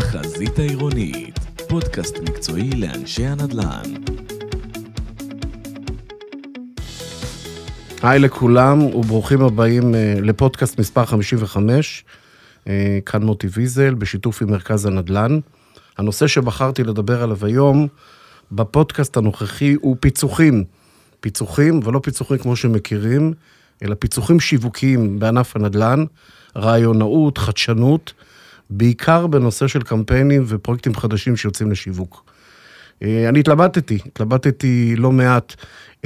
החזית העירונית, פודקאסט מקצועי לאנשי הנדל"ן. היי לכולם וברוכים הבאים אה, לפודקאסט מספר 55, אה, כאן מוטי ויזל, בשיתוף עם מרכז הנדל"ן. הנושא שבחרתי לדבר עליו היום בפודקאסט הנוכחי הוא פיצוחים. פיצוחים, ולא פיצוחים כמו שמכירים, אלא פיצוחים שיווקיים בענף הנדל"ן, רעיונאות, חדשנות, בעיקר בנושא של קמפיינים ופרויקטים חדשים שיוצאים לשיווק. אה, אני התלבטתי, התלבטתי לא מעט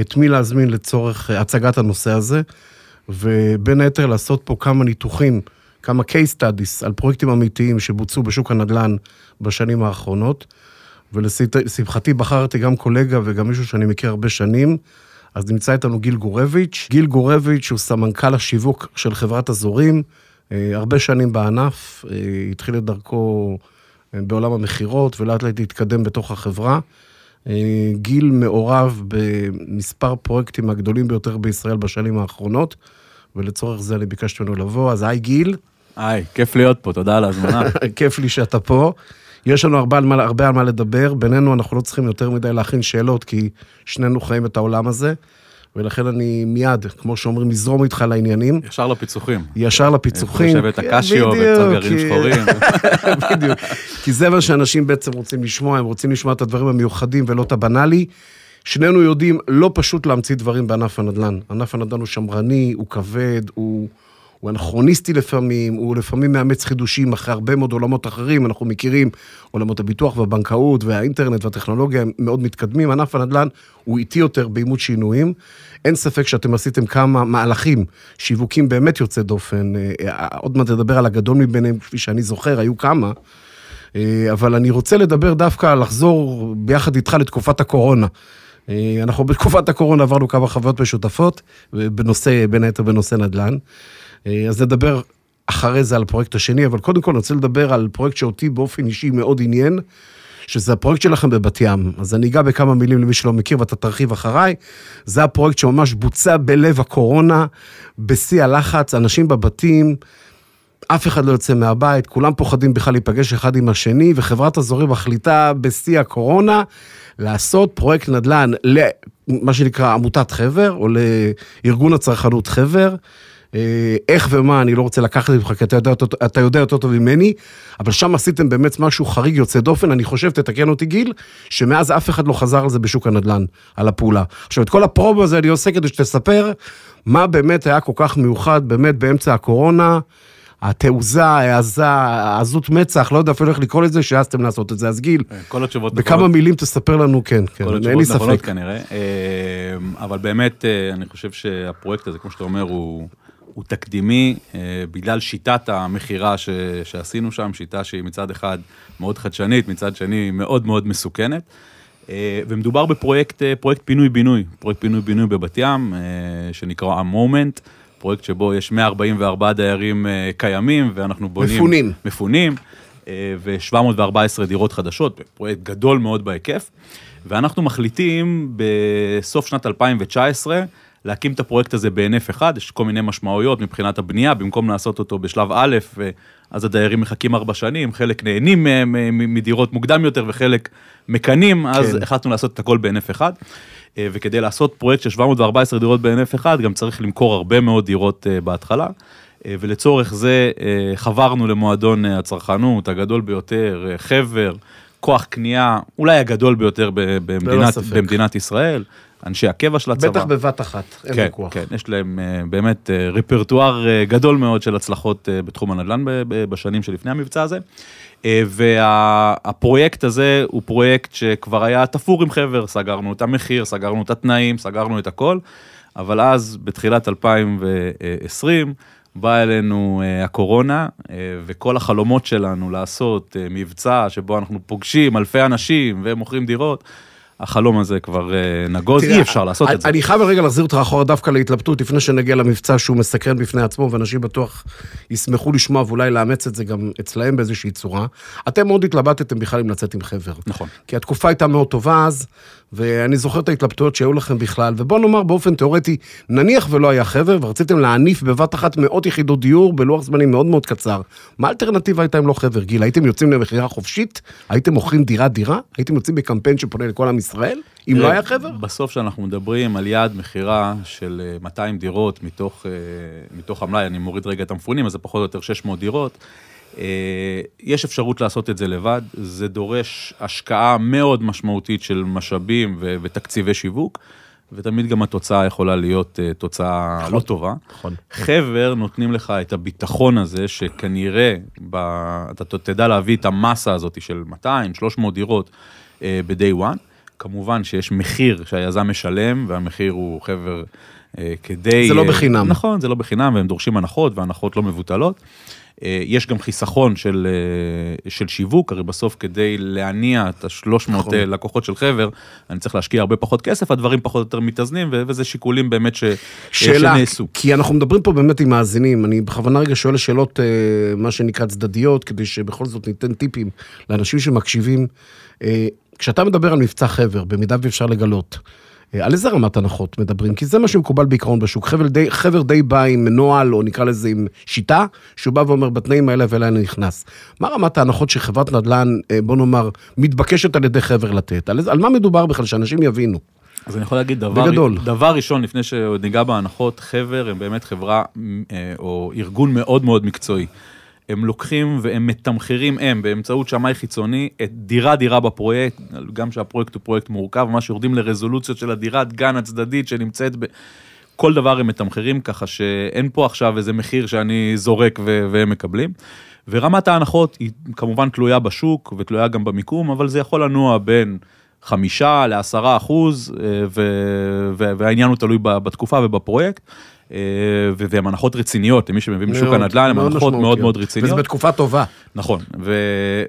את מי להזמין לצורך אה, הצגת הנושא הזה, ובין היתר לעשות פה כמה ניתוחים, כמה case studies על פרויקטים אמיתיים שבוצעו בשוק הנדל"ן בשנים האחרונות, ולשמחתי בחרתי גם קולגה וגם מישהו שאני מכיר הרבה שנים, אז נמצא איתנו גיל גורביץ'. גיל גורביץ' הוא סמנכ"ל השיווק של חברת אזורים, הרבה שנים בענף, אה, התחיל את דרכו אה, בעולם המכירות ולאט לאט התקדם בתוך החברה. גיל מעורב במספר פרויקטים הגדולים ביותר בישראל בשנים האחרונות, ולצורך זה אני ביקשתי ממנו לבוא, אז היי גיל. היי, כיף להיות פה, תודה על ההזמנה. כיף לי שאתה פה. יש לנו הרבה על, מה, הרבה על מה לדבר, בינינו אנחנו לא צריכים יותר מדי להכין שאלות, כי שנינו חיים את העולם הזה. ולכן אני מיד, כמו שאומרים, נזרום איתך לעניינים. ישר לפיצוחים. ישר לפיצוחים. יושבת הקשיו וקצת גרעינים שחורים. בדיוק. כי זה מה שאנשים בעצם רוצים לשמוע, הם רוצים לשמוע את הדברים המיוחדים ולא את הבנאלי. שנינו יודעים, לא פשוט להמציא דברים בענף הנדל"ן. ענף הנדל"ן הוא שמרני, הוא כבד, הוא... הוא אנכרוניסטי לפעמים, הוא לפעמים מאמץ חידושים אחרי הרבה מאוד עולמות אחרים, אנחנו מכירים עולמות הביטוח והבנקאות והאינטרנט והטכנולוגיה הם מאוד מתקדמים, ענף הנדל"ן הוא איטי יותר באימות שינויים. אין ספק שאתם עשיתם כמה מהלכים, שיווקים באמת יוצא דופן, אה, עוד מעט נדבר על הגדול מביניהם, כפי שאני זוכר, היו כמה. אה, אבל אני רוצה לדבר דווקא, לחזור ביחד איתך לתקופת הקורונה. אה, אנחנו בתקופת הקורונה עברנו כמה חוויות משותפות, בנושא, בין היתר בנושא נדל"ן. אה, אז נדבר אחרי זה על הפרויקט השני, אבל קודם כל אני רוצה לדבר על פרויקט שאותי באופן אישי מאוד עניין, שזה הפרויקט שלכם בבת ים. אז אני אגע בכמה מילים למי שלא מכיר ואתה תרחיב אחריי. זה הפרויקט שממש בוצע בלב הקורונה, בשיא הלחץ, אנשים בבתים, אף אחד לא יוצא מהבית, כולם פוחדים בכלל להיפגש אחד עם השני, וחברת אזורים מחליטה בשיא הקורונה לעשות פרויקט נדל"ן למה שנקרא עמותת חבר, או לארגון הצרכנות חבר. אה, איך ומה, אני לא רוצה לקחת זה, כי אתה יודע, אתה יודע יותר טוב ממני, אבל שם עשיתם באמת משהו חריג יוצא דופן, אני חושב, תתקן אותי גיל, שמאז אף אחד לא חזר על זה בשוק הנדל"ן, על הפעולה. עכשיו, את כל הפרומו הזה אני עושה כדי שתספר מה באמת היה כל כך מיוחד, באמת באמצע הקורונה, התעוזה, העזה, עזות מצח, לא יודע אפילו איך לקרוא לזה, שהעזתם לעשות את זה. אז גיל, אה, כל התשובות בכמה נכונות. מילים תספר לנו, כן, כן, אין לי ספק. נכונות כנראה, אה, אבל באמת, אני חושב שהפרויקט הזה, כמו שאתה אומר, הוא... הוא תקדימי אה, בגלל שיטת המכירה ש, שעשינו שם, שיטה שהיא מצד אחד מאוד חדשנית, מצד שני מאוד מאוד מסוכנת. אה, ומדובר בפרויקט אה, פרויקט פינוי-בינוי, פרויקט פינוי-בינוי בבת ים, שנקרא המומנט, פרויקט שבו יש 144 דיירים קיימים, ואנחנו בונים... מפונים. מפונים, ו-714 דירות חדשות, פרויקט גדול מאוד בהיקף. ואנחנו מחליטים בסוף שנת 2019, להקים את הפרויקט הזה בהינף אחד, יש כל מיני משמעויות מבחינת הבנייה, במקום לעשות אותו בשלב א', אז הדיירים מחכים ארבע שנים, חלק נהנים מדירות מוקדם יותר וחלק מקנים, אז כן. החלטנו לעשות את הכל בהינף אחד. אה, וכדי לעשות פרויקט של 714 דירות בהינף אחד, גם צריך למכור הרבה מאוד דירות אה, בהתחלה. אה, ולצורך זה חברנו למועדון הצרכנות הגדול ביותר, חבר, כוח קנייה, אולי הגדול ביותר במדינת, במדינת ישראל. אנשי הקבע של הצבא. בטח בבת אחת, אין כן, ויכוח. כן, יש להם uh, באמת uh, רפרטואר uh, גדול מאוד של הצלחות בתחום הנדל"ן בשנים שלפני המבצע הזה. והפרויקט הזה הוא פרויקט שכבר היה תפור עם חבר, סגרנו את המחיר, סגרנו את התנאים, סגרנו את הכל, אבל אז בתחילת 2020, באה אלינו uh, הקורונה, uh, וכל החלומות שלנו לעשות uh, מבצע שבו אנחנו פוגשים אלפי אנשים ומוכרים דירות, החלום הזה כבר אה, נגוז, אי אפשר לעשות אני, את זה. אני חייב רגע להחזיר אותך אחורה דווקא להתלבטות, לפני שנגיע למבצע שהוא מסקרן בפני עצמו, ואנשים בטוח ישמחו לשמוע ואולי לאמץ את זה גם אצלהם באיזושהי צורה. אתם מאוד התלבטתם בכלל אם לצאת עם חבר. נכון. כי התקופה הייתה מאוד טובה אז, ואני זוכר את ההתלבטויות שהיו לכם בכלל, ובוא נאמר באופן תיאורטי, נניח ולא היה חבר, ורציתם להניף בבת אחת מאות יחידות דיור בלוח זמנים מאוד מאוד קצר. מה האלטרנטיבה הייתה אם לא חבר, גיל? הייתם יוצאים למכירה חופשית? הייתם מוכרים דירה-דירה? הייתם יוצאים בקמפיין שפונה לכל עם ישראל? אם לא היה חבר? בסוף כשאנחנו מדברים על יעד מכירה של אה, 200 דירות מתוך, אה, מתוך המלאי, אני מוריד רגע את המפונים, אז זה פחות או יותר 600 דירות. אה, יש אפשרות לעשות את זה לבד, זה דורש השקעה מאוד משמעותית של משאבים ו- ותקציבי שיווק, ותמיד גם התוצאה יכולה להיות אה, תוצאה לא טובה. נכון. חבר נותנים לך את הביטחון הזה, שכנראה ב... אתה תדע להביא את המסה הזאת של 200, 300 דירות אה, ב-day one. כמובן שיש מחיר שהיזם משלם, והמחיר הוא חבר אה, כדי... זה לא בחינם. נכון, זה לא בחינם, והם דורשים הנחות, והנחות לא מבוטלות. אה, יש גם חיסכון של, אה, של שיווק, הרי בסוף כדי להניע את ה-300 נכון. לקוחות של חבר, אני צריך להשקיע הרבה פחות כסף, הדברים פחות או יותר מתאזנים, וזה שיקולים באמת ש- שאלה, שנעשו. כי אנחנו מדברים פה באמת עם מאזינים, אני בכוונה רגע שואל שאלות, אה, מה שנקרא צדדיות, כדי שבכל זאת ניתן טיפים לאנשים שמקשיבים. אה, כשאתה מדבר על מבצע חבר, במידה ואפשר לגלות, אה, על איזה רמת הנחות מדברים? כי זה מה שמקובל בעיקרון בשוק. חבר די, חבר די בא עם נוהל, או נקרא לזה עם שיטה, שהוא בא ואומר, בתנאים האלה ואלה אני נכנס. מה רמת ההנחות שחברת נדל"ן, אה, בוא נאמר, מתבקשת על ידי חבר לתת? על, על מה מדובר בכלל, שאנשים יבינו? אז אני יכול להגיד דבר, בגדול. דבר ראשון, לפני שעוד ניגע בהנחות, חבר הם באמת חברה אה, או ארגון מאוד מאוד מקצועי. הם לוקחים והם מתמחרים הם באמצעות שמאי חיצוני את דירה דירה בפרויקט, גם שהפרויקט הוא פרויקט מורכב, ממש יורדים לרזולוציות של הדירת גן הצדדית שנמצאת ב... כל דבר הם מתמחרים ככה שאין פה עכשיו איזה מחיר שאני זורק ו- והם מקבלים. ורמת ההנחות היא כמובן תלויה בשוק ותלויה גם במיקום, אבל זה יכול לנוע בין חמישה לעשרה אחוז, אה, ו- והעניין הוא תלוי בתקופה ובפרויקט. אה, והן הנחות רציניות, למי שמבין בשוק מאוד, הנדל"ן, הן הנחות מאוד. מאוד רציניות. וזה בתקופה טובה. נכון,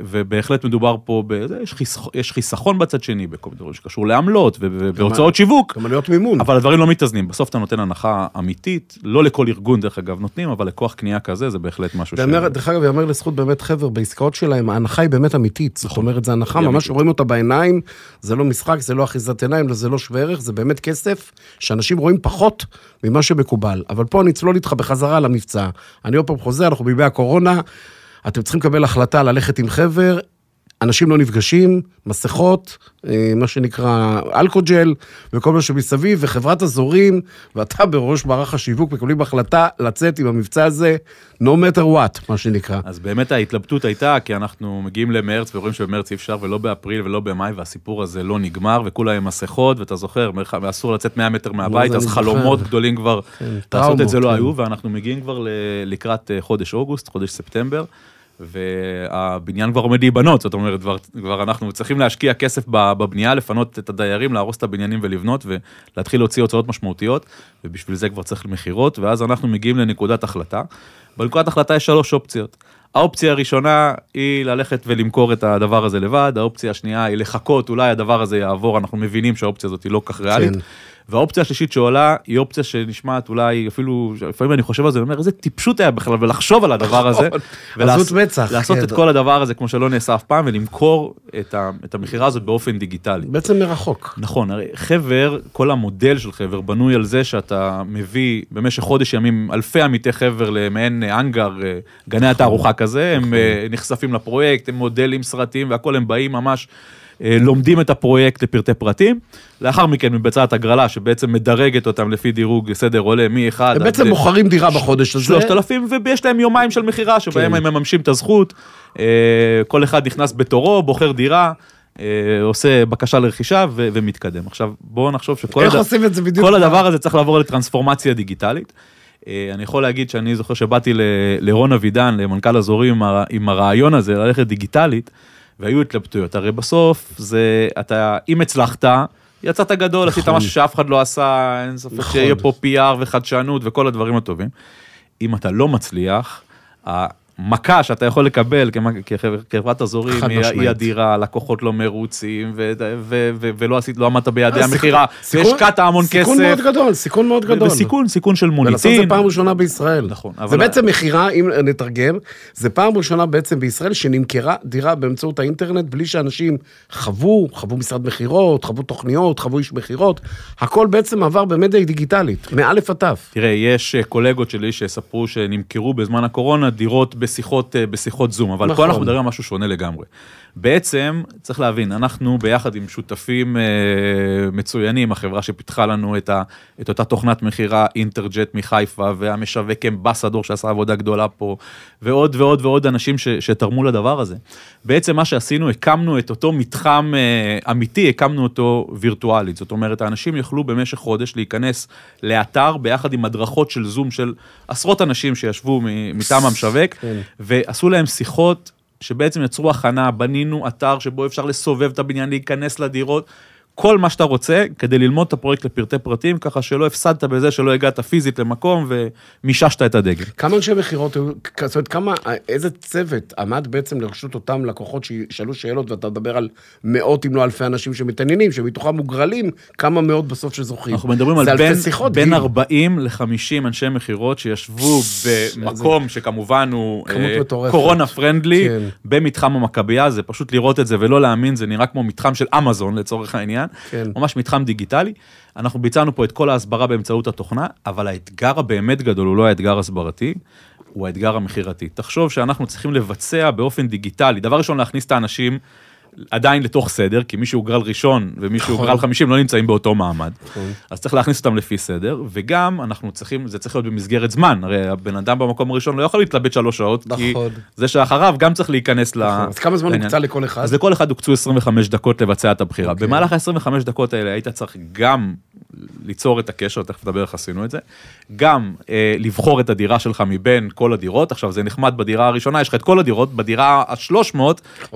ובהחלט מדובר פה, יש, חיסכ- יש חיסכון בצד שני, בכל מיני דברים שקשור לעמלות ו- ו- והוצאות שיווק, גם עלויות מימון. אבל הדברים לא מתאזנים, בסוף אתה נותן הנחה אמיתית, לא לכל ארגון דרך אגב נותנים, אבל לכוח קנייה כזה זה בהחלט משהו ש... דרך אגב, יאמר לזכות באמת חבר, בעסקאות שלהם, ההנחה היא באמת אמיתית. זאת אומרת, זו הנחה, ממש. רואים אותה בעיניים, זה לא משחק, זה לא אחיזת עיניים, זה לא שווה ערך, זה באמת כסף שאנשים רואים פחות ממה שמקובל. אבל פה אני אצלול איתך בחזרה למבצע. אני עוד פעם חוזר, אנחנו בימי הקורונה, אתם צריכים לקבל החלטה ללכת עם חבר, אנשים לא נפגשים, מסכות, אה, מה שנקרא אלכוג'ל וכל מה שמסביב, וחברת אזורים, ואתה בראש מערך השיווק מקבלים החלטה לצאת עם המבצע הזה, no matter what, מה שנקרא. אז באמת ההתלבטות הייתה, כי אנחנו מגיעים למרץ ורואים שבמרץ אי אפשר, ולא באפריל ולא במאי, והסיפור הזה לא נגמר, וכולם עם מסכות, ואתה זוכר, ואסור לצאת 100 מטר מהבית, זה אז חלומות זוכר. גדולים כבר, כן, לעשות את זה לא כן. היו, ואנחנו מגיעים כבר לקראת אה, חודש אוגוסט, חודש ספטמבר. והבניין כבר עומד להיבנות, זאת אומרת, כבר, כבר אנחנו צריכים להשקיע כסף בבנייה, לפנות את הדיירים, להרוס את הבניינים ולבנות, ולהתחיל להוציא הוצאות משמעותיות, ובשביל זה כבר צריך מכירות, ואז אנחנו מגיעים לנקודת החלטה. בנקודת החלטה יש שלוש אופציות. האופציה הראשונה היא ללכת ולמכור את הדבר הזה לבד, האופציה השנייה היא לחכות, אולי הדבר הזה יעבור, אנחנו מבינים שהאופציה הזאת היא לא כך ריאלית. כן. והאופציה השלישית שעולה היא אופציה שנשמעת אולי אפילו, לפעמים אני חושב על זה, אני אומר איזה טיפשות היה בכלל ולחשוב על הדבר הזה. נכון. עזות מצח, לעשות כן. את כל הדבר הזה כמו שלא נעשה אף פעם ולמכור את, המכירה הזאת באופן דיגיטלי. בעצם מרחוק. נכון, הרי חבר, כל המודל של חבר בנוי על זה שאתה מביא במשך חודש ימים אלפי עמיתי חבר למעין אנגר, אה, גני התערוכה כזה, הם אה, נחשפים לפרויקט, הם מודלים סרטים והכל, הם באים ממש, לומדים את הפרויקט לפרטי פרטים, לאחר מכן מתבצעת הגרלה שבעצם מדרגת אותם לפי דירוג סדר עולה מ-1 הם בעצם מוכרים דירה בחודש הזה. 3,000 ויש להם יומיים של מכירה שבהם כן. הם מממשים את הזכות, אה, כל אחד נכנס בתורו, בוחר דירה. אה, עושה בקשה לרכישה ו- ומתקדם. עכשיו בואו נחשוב שכל הד-? כל הדבר הזה צריך לעבור לטרנספורמציה דיגיטלית. אה, אני יכול להגיד שאני זוכר שבאתי ל- לרון אבידן, למנכ"ל אזורי, עם, הר- עם הרעיון הזה ללכת דיגיטלית, והיו התלבטויות. הרי בסוף זה, אתה, אם הצלחת, יצאת גדול, עשית נכון. משהו שאף אחד לא עשה, אין ספק שיהיה פה PR וחדשנות וכל הדברים הטובים. אם אתה לא מצליח, המכה שאתה יכול לקבל כחברת אזורים, היא אדירה, לקוחות לא מרוצים, ולא עשית, לא עמדת ביעדי אה, המכירה, והשקעת המון סיכון מאוד כסף, גדול, סיכון מאוד גדול. וסיכון, סיכון של ולעשות את זה מוניטין. פעם ראשונה בישראל. נכון, זה בעצם מכירה, אם נתרגם, זה פעם ראשונה בעצם בישראל שנמכרה דירה באמצעות האינטרנט בלי שאנשים חוו, חוו משרד מכירות, חוו תוכניות, חוו איש מכירות, הכל בעצם עבר במדיה דיגיטלית, מאלף עד תף. תראה, יש אה, קולגות שלי שספרו שנמכרו בזמן הקורונה דירות בשיחות, אה, בשיחות זום, אבל נכון. פה אנחנו מדברים על משהו שונה לגמרי. בעצם, צריך להבין, אנחנו ביחד עם שותפים אה, מצוינים, החברה שפיתחה לנו את, ה, את אותה תוכנת מכירה אינטרג'ט מחיפה, והמשווק אמבסדור שעשה עבודה גדולה פה, ועוד ועוד ועוד אנשים ש, שתרמו לדבר הזה. בעצם מה שעשינו, הקמנו את אותו מתחם אה, אמיתי, הקמנו אותו וירטואלית. זאת אומרת, האנשים יכלו במשך חודש להיכנס לאתר ביחד עם הדרכות של זום של עשרות אנשים שישבו מטעם המשווק, כן. ועשו להם שיחות שבעצם יצרו הכנה, בנינו אתר שבו אפשר לסובב את הבניין, להיכנס לדירות. כל מה שאתה רוצה כדי ללמוד את הפרויקט לפרטי פרטים, ככה שלא הפסדת בזה שלא הגעת פיזית למקום ומיששת את הדגל. כמה אנשי מכירות היו, זאת אומרת, כמה, איזה צוות עמד בעצם לרשות אותם לקוחות שישאלו שאלות, ואתה מדבר על מאות אם לא אלפי אנשים שמתעניינים, שמתוכם מוגרלים, כמה מאות בסוף שזוכים. אנחנו מדברים על בין, שיחות, בין גיל. 40 ל-50 אנשי מכירות שישבו במקום שכמובן הוא אה, מטורפת. קורונה פרנדלי, כן. במתחם המכבייה, זה פשוט לראות את זה ולא להאמין, זה נראה כמו מתחם של אמזון לצורך העניין, כן. ממש מתחם דיגיטלי. אנחנו ביצענו פה את כל ההסברה באמצעות התוכנה, אבל האתגר הבאמת גדול הוא לא האתגר הסברתי, הוא האתגר המכירתי. תחשוב שאנחנו צריכים לבצע באופן דיגיטלי, דבר ראשון להכניס את האנשים עדיין לתוך סדר, כי מי שהוגרל ראשון ומי נכון. שהוגרל 50 לא נמצאים באותו מעמד. נכון. אז צריך להכניס אותם לפי סדר, וגם אנחנו צריכים, זה צריך להיות במסגרת זמן, הרי הבן אדם במקום הראשון לא יכול להתלבט שלוש שעות, כי נכון. זה שאחריו גם צריך להיכנס ל... אז כמה זמן. הוקצה לכל אחד? אז לכל אחד הוקצו 25 דקות לבצע את הבחירה. אוקיי. במהלך ה-25 דקות האלה היית צריך גם ליצור את הקשר, תכף נדבר איך עשינו את זה, גם אה, לבחור את הדירה שלך מבין כל הדירות, עכשיו זה נחמד בדירה הראשונה, יש לך את כל הדירות, בדירה ה-300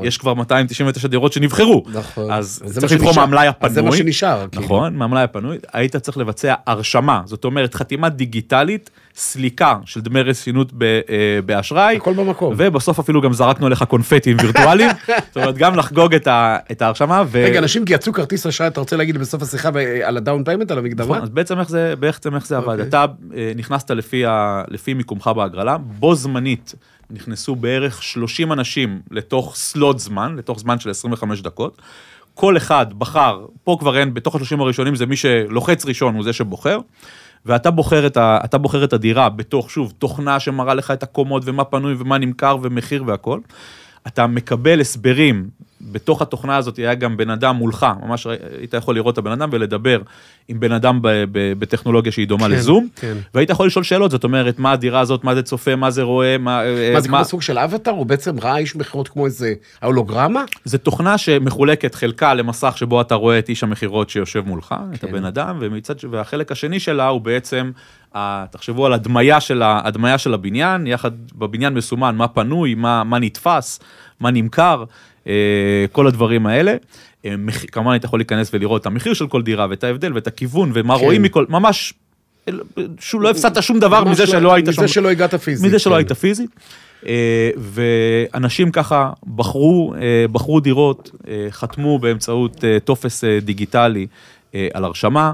יש כבר 299 דירות שנבחרו. נכון. אז צריך לבחור. מהמלאי הפנוי. זה מה שנשאר, כאילו. נכון, מהמלאי הפנוי, היית צריך לבצע הרשמה, זאת אומרת חתימה דיגיטלית, סליקה של דמי רצינות אה, באשראי. הכל במקום. ובסוף אפילו גם זרקנו עליך קונפטים וירטואליים, זאת אומרת גם לחגוג את, ה, את ההרשמה. ו... רגע, אנשים יצאו כרטיס אשראי, אתה רוצה להגיד בסוף השיחה על ה down payment, על המקדמה? נכון, אז בעצם איך זה, בעצם איך זה עבד, אוקיי. אתה אה, נכנסת לפי, ה, לפי מיקומך בהגרלה, בו זמנית נכנסו בערך 30 אנשים לתוך slot זמן, לתוך זמן של 25 דקות. כל אחד בחר, פה כבר אין, בתוך ה-30 הראשונים זה מי שלוחץ ראשון הוא זה שבוחר. ואתה בוחר את, ה, אתה בוחר את הדירה בתוך, שוב, תוכנה שמראה לך את הקומות ומה פנוי ומה נמכר ומחיר והכל. אתה מקבל הסברים, בתוך התוכנה הזאת היה גם בן אדם מולך, ממש היית יכול לראות את הבן אדם ולדבר עם בן אדם ב, ב, בטכנולוגיה שהיא דומה כן, לזום, כן. והיית יכול לשאול שאלות, זאת אומרת, מה הדירה הזאת, מה זה צופה, מה זה רואה, מה... אה, מה, זה כמו סוג של אבטאר? הוא בעצם ראה איש מכירות כמו איזה ההולוגרמה? זה תוכנה שמחולקת חלקה למסך שבו אתה רואה את איש המכירות שיושב מולך, את כן. הבן אדם, ומצד, והחלק השני שלה הוא בעצם, ה- תחשבו על הדמיה של, ה- הדמיה של הבניין, יחד בבניין מסומן מה פנוי, מה, מה נתפס, מה נמכר, אה, כל הדברים האלה. אה, כמובן היית יכול להיכנס ולראות את המחיר של כל דירה ואת ההבדל ואת הכיוון ומה כן. רואים מכל, ממש, שוב, לא הפסדת שום דבר מזה לא- שלא היית שם. מזה שלא הגעת פיזית. מזה שלא כן. היית פיזית. אה, ואנשים ככה בחרו, אה, בחרו דירות, אה, חתמו באמצעות אה, טופס אה, דיגיטלי אה, על הרשמה,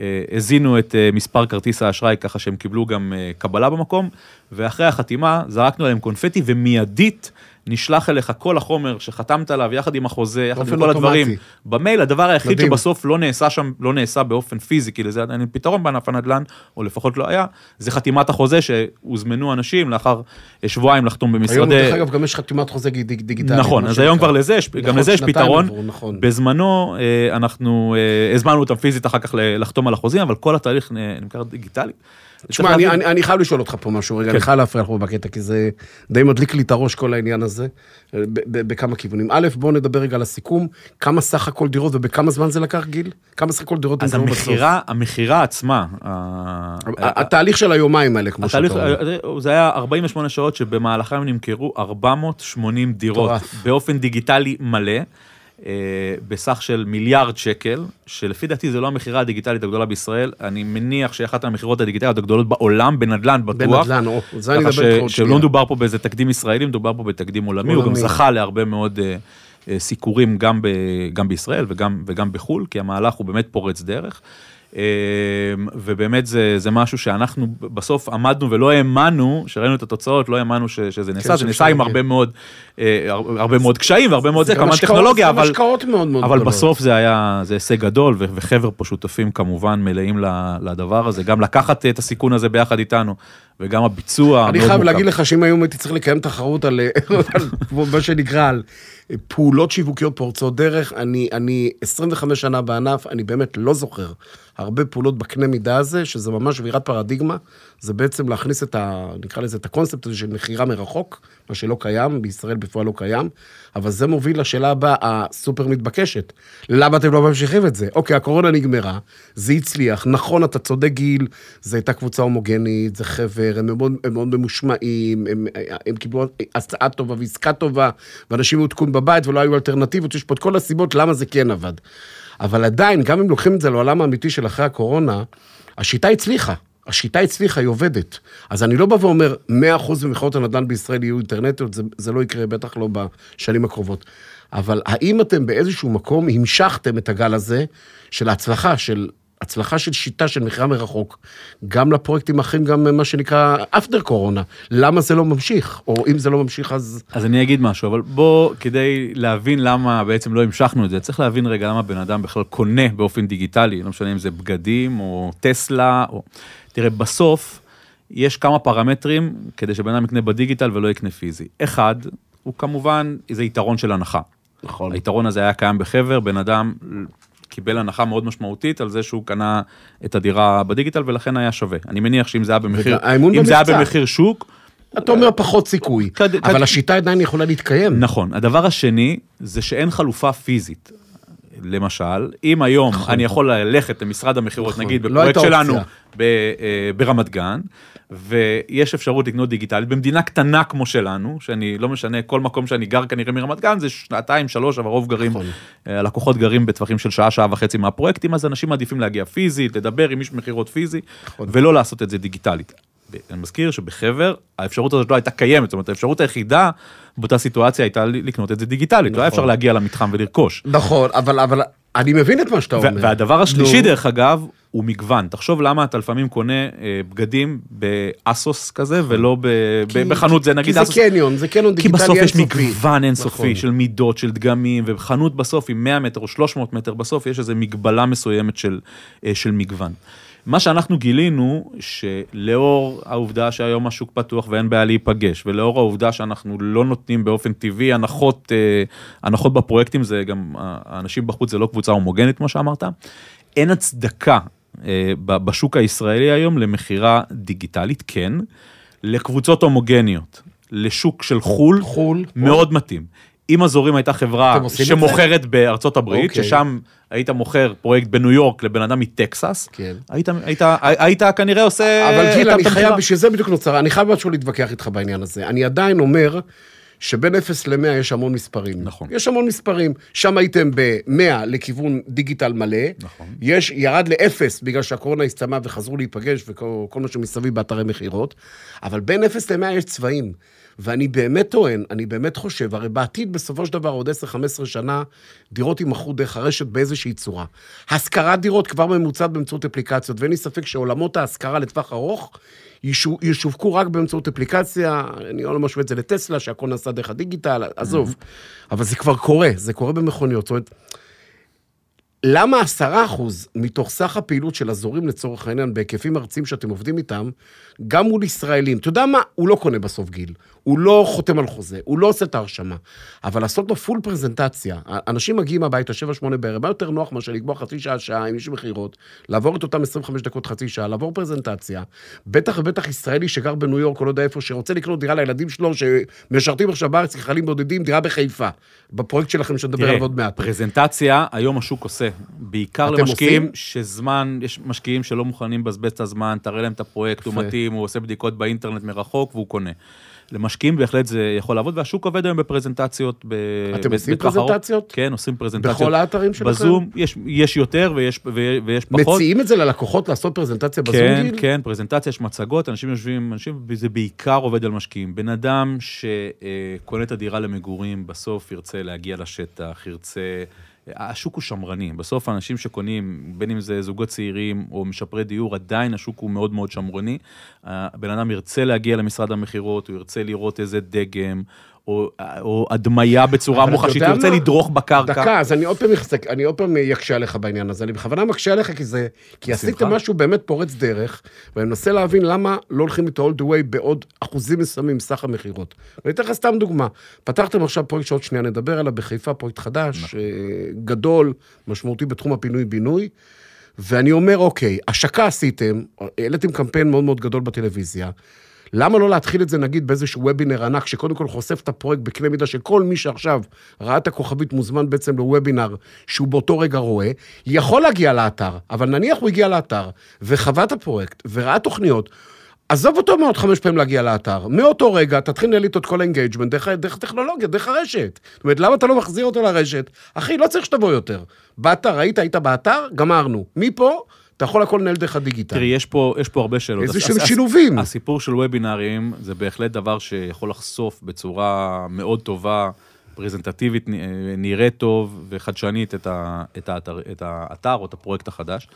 אה, הזינו את אה, מספר כרטיס האשראי ככה שהם קיבלו גם אה, קבלה במקום, ואחרי החתימה זרקנו עליהם קונפטי ומיידית נשלח אליך כל החומר שחתמת עליו יחד עם החוזה, יחד עם כל הדברים. אוטומטי. במייל הדבר היחיד מדהים. שבסוף לא נעשה שם, לא נעשה באופן פיזי, כי לזה אין פתרון בענף הנדל"ן, או לפחות לא היה, זה חתימת החוזה שהוזמנו אנשים לאחר שבועיים לחתום היום, במשרדי... דרך אגב, גם יש חתימת חוזה דיג- דיגיטלית. נכון, אז היום. כבר לזה, יש- גם נכון, לזה יש פתרון. עברו, נכון. בזמנו אה, אנחנו אה, הזמנו אותם פיזית אחר כך לחתום על החוזים, אבל כל התהליך אה, נמכר דיגיטלי. תשמע, אני, אני, אני חייב לשאול אותך פה משהו, רגע, כן. אני חייב להפריע לך בקטע, כי זה די מדליק לי את הראש כל העניין הזה, ב- ב- בכמה כיוונים. א', בואו נדבר רגע על הסיכום, כמה סך הכל דירות ובכמה זמן זה לקח, גיל? כמה סך הכל דירות אז? המכירה, המכירה עצמה, התהליך של היומיים האלה, כמו שאתה אומר. זה היה 48 שעות שבמהלכם נמכרו 480 דירות. באופן דיגיטלי מלא. אה, בסך של מיליארד שקל, שלפי דעתי זה לא המכירה הדיגיטלית הגדולה בישראל, אני מניח שהיא אחת המכירות הדיגיטליות הגדולות בעולם, בנדל"ן בטוח. בנדל"ן, או, זה אני מדבר איתך. שלא מדובר פה באיזה תקדים ישראלי, מדובר פה בתקדים עולמי, הוא גם עולמי. זכה להרבה מאוד אה, אה, סיקורים גם, ב, גם בישראל וגם, וגם בחו"ל, כי המהלך הוא באמת פורץ דרך. אה, ובאמת זה, זה משהו שאנחנו בסוף עמדנו ולא האמנו, שראינו את התוצאות, לא האמנו ש, שזה נעשה, זה שאפשר נעשה עם. הרבה מאוד, אה, הר- הרבה מאוד קשיים והרבה מאוד זה, כמובן טכנולוגיה, אבל, מאוד מאוד אבל. בסוף זה היה, זה הישג גדול, ו- וחבר'ה פה שותפים כמובן מלאים לדבר הזה, גם לקחת את הסיכון הזה ביחד איתנו, וגם הביצוע. אני חייב. להגיד לך שאם היום הייתי צריך לקיים תחרות על, על מה שנקרא, על פעולות שיווקיות פורצות דרך, אני, אני 25 שנה בענף, אני באמת לא זוכר הרבה פעולות בקנה מידה הזה, שזה ממש שבירת פרדיגמה, זה בעצם להכניס את ה... נקרא לזה את הקונספט הזה של מכירה מרחוק, מה שלא קיים, בישראל בפועל לא קיים, אבל זה מוביל לשאלה הבאה, הסופר מתבקשת. למה אתם לא ממשיכים את זה? אוקיי, הקורונה נגמרה, זה הצליח, נכון, אתה צודק גיל, זו הייתה קבוצה הומוגנית, זה חבר, הם מאוד, הם מאוד ממושמעים, הם, הם קיבלו הצעה טובה ועסקה טובה, ואנשים היו תקועים בבית ולא היו אלטרנטיבות, יש פה את כל הסיבות למה זה כן עבד. אבל עדיין, גם אם לוקחים את זה לעולם האמיתי של אחרי הקורונה, השיטה הצליחה. השיטה הצליחה, היא עובדת. אז אני לא בא ואומר, 100% ממכירות הנדל"ן בישראל יהיו אינטרנטיות, זה, זה לא יקרה, בטח לא בשנים הקרובות. אבל האם אתם באיזשהו מקום המשכתם את הגל הזה של ההצלחה, של הצלחה של שיטה של מכירה מרחוק, גם לפרויקטים האחרים, גם מה שנקרא אפטר קורונה. למה זה לא ממשיך? או אם זה לא ממשיך, אז... אז אני אגיד משהו, אבל בוא, כדי להבין למה בעצם לא המשכנו את זה, צריך להבין רגע למה בן אדם בכלל קונה באופן דיגיטלי, לא משנה אם זה בגדים או טסלה, או... תראה, בסוף יש כמה פרמטרים כדי שבן אדם יקנה בדיגיטל ולא יקנה פיזי. אחד, הוא כמובן, זה יתרון של הנחה. נכון. היתרון הזה היה קיים בחבר, בן אדם קיבל הנחה מאוד משמעותית על זה שהוא קנה את הדירה בדיגיטל ולכן היה שווה. אני מניח שאם זה היה במחיר, אם זה היה. במחיר שוק, אתה אומר פחות סיכוי, אבל השיטה עדיין יכולה להתקיים. נכון. הדבר השני, זה שאין חלופה פיזית. למשל, אם היום אני יכול ללכת למשרד המכירות, נכון. נגיד לא בפרויקט הייתה שלנו. ב- אה, ברמת גן, ויש אפשרות לקנות דיגיטלית, במדינה קטנה כמו שלנו, שאני לא משנה, כל מקום שאני גר כנראה מרמת גן, זה שנתיים, שלוש, אבל הרוב גרים, נכון. אה, הלקוחות גרים בטווחים של שעה, שעה וחצי מהפרויקטים, אז אנשים מעדיפים להגיע פיזית, לדבר עם איש מכירות פיזי, נכון. ולא לעשות את זה דיגיטלית. אני מזכיר שבחבר, האפשרות הזאת לא הייתה קיימת, זאת אומרת, האפשרות היחידה באותה סיטואציה הייתה לקנות את זה דיגיטלית, לא היה נכון. אפשר להגיע למתחם ולרכוש. נכון, אבל, אבל אני מבין את מה שאתה אומר. והדבר השלישי, נו. דרך אגב, הוא מגוון. תחשוב למה אתה לפעמים קונה אה, בגדים באסוס כזה, ולא ב- כי- בחנות, זה נגיד כי אסוס. זה קניון, זה קניון כי דיגיטלי בסוף יש אינסופי. מגוון אינסופי נכון. של מידות, של דגמים, וחנות בסוף עם 100 מטר או 300 מטר, בסוף יש איזו מגבלה מסוימת של, אה, של מגוון. מה שאנחנו גילינו, שלאור העובדה שהיום השוק פתוח ואין בעיה להיפגש, ולאור העובדה שאנחנו לא נותנים באופן טבעי הנחות, אה, הנחות בפרויקטים, זה גם, האנשים בחוץ זה לא קבוצה הומוגנית, כמו שאמרת, אין הצדקה אה, בשוק הישראלי היום למכירה דיגיטלית, כן, לקבוצות הומוגניות, לשוק של חו"ל, חו"ל. מאוד מתאים. אם הזורים הייתה חברה שמוכרת בארצות הברית, אוקיי. ששם היית מוכר פרויקט בניו יורק לבן אדם מטקסס, כן. היית, היית, היית כנראה עושה... אבל גיל, אני. חייב, בשביל זה בדיוק נוצר, אני חייב משהו להתווכח איתך בעניין הזה. אני עדיין אומר שבין 0 ל-100 יש המון מספרים. נכון. יש המון מספרים. שם הייתם ב-100 לכיוון דיגיטל מלא. נכון. יש, ירד ל-0 בגלל שהקורונה הסתיימה וחזרו להיפגש וכל כל מה שמסביב באתרי מכירות. אבל בין 0 ל-100 יש צבעים. ואני באמת טוען, אני באמת חושב, הרי בעתיד, בסופו של דבר, עוד 10-15 שנה, דירות יימכרו דרך הרשת באיזושהי צורה. השכרת דירות כבר ממוצעת באמצעות אפליקציות, ואין לי ספק שעולמות ההשכרה לטווח ארוך ישו- ישווקו רק באמצעות אפליקציה, אני לא משווה את זה לטסלה, שהכל נעשה דרך הדיגיטל, עזוב. אבל זה כבר קורה, זה קורה במכוניות. זאת אומרת, למה עשרה אחוז מתוך סך הפעילות של אזורים לצורך העניין, בהיקפים ארציים שאתם עובדים איתם, גם מול ישראלים, אתה יודע מה? הוא לא קונה בסוף גיל, הוא לא חותם על חוזה, הוא לא עושה את ההרשמה, אבל לעשות לו פול פרזנטציה, אנשים מגיעים הביתה 7-8 בערב, מה יותר נוח מאשר לקבוע חצי שעה, שעה עם איש מכירות, לעבור את אותם 25 דקות, חצי שעה, לעבור פרזנטציה, בטח ובטח ישראלי שגר בניו יורק או לא יודע איפה, שרוצה לקנות דירה לילדים שלו, שמשרתים עכשיו בארץ כחיילים בודדים, דירה בחיפה, בפרויקט שלכם שנדבר עליו עוד מעט. פרזנטציה, היום השוק עושה. בעיקר למשקיעים עושים? שזמן, יש משקיעים שלא מוכנים לבזבז את הזמן, תראה להם את הפרויקט, הוא יפה. מתאים, הוא עושה בדיקות באינטרנט מרחוק והוא קונה. למשקיעים בהחלט זה יכול לעבוד, והשוק עובד היום בפרזנטציות. ב- אתם עושים. פרזנטציות? כן, עושים פרזנטציות. בכל האתרים שלכם? בזום, יש, יש יותר ויש, ו- ויש פחות. מציעים את זה ללקוחות לעשות פרזנטציה בזום, כן, גיל? כן, פרזנטציה, יש מצגות, אנשים יושבים, אנשים, זה בעיקר עובד על משקיעים. בן אדם שקונה את הדירה למגורים, בסוף ירצה להגיע לשטח, ירצה... השוק הוא שמרני, בסוף האנשים שקונים, בין אם זה זוגות צעירים או משפרי דיור, עדיין השוק הוא מאוד מאוד שמרני. הבן אדם ירצה להגיע למשרד המכירות, הוא ירצה לראות איזה דגם, או, או הדמיה בצורה מוחשית, הוא מה? לדרוך בקרקע. דקה, אז אני עוד פעם אחזק, אני עוד פעם אקשה עליך בעניין הזה. אני בכוונה מקשה עליך כי זה, כי. עשיתם משהו באמת פורץ דרך, ואני מנסה להבין למה לא הולכים איתו all the way בעוד אחוזים מסוימים מסך המכירות. ואני אתן לך סתם דוגמה. פתחתם עכשיו פרויקט שעוד שנייה נדבר עליו בחיפה, פרויקט חדש, אה, גדול, משמעותי בתחום הפינוי-בינוי. ואני אומר, אוקיי, השקה עשיתם, העליתם קמפיין מאוד מאוד גדול בטלוויזיה, למה לא להתחיל את זה נגיד באיזשהו וובינר ענק, שקודם כל חושף את הפרויקט בקנה מידה שכל מי שעכשיו ראה את הכוכבית מוזמן בעצם לוובינר שהוא באותו רגע רואה, יכול להגיע לאתר, אבל נניח הוא הגיע לאתר וחווה את הפרויקט וראה תוכניות, עזוב אותו מעוד חמש פעמים להגיע לאתר. מאותו רגע תתחיל לנהל איתו את כל ה engagement דרך, דרך טכנולוגיה, דרך הרשת. זאת אומרת, למה אתה לא מחזיר אותו לרשת? אחי, לא צריך שתבוא יותר. באתר, היית, היית באתר, גמרנו. מפה, אתה יכול הכל לנהל דרך הדיגיטל. תראי, יש פה, יש פה הרבה שאלות. איזה שהם הס- שילובים. הסיפור של וובינארים זה בהחלט דבר שיכול לחשוף בצורה מאוד טובה, פרזנטטיבית, נ- נראית טוב וחדשנית את, ה, את, האתר, את האתר או את הפרויקט החדש.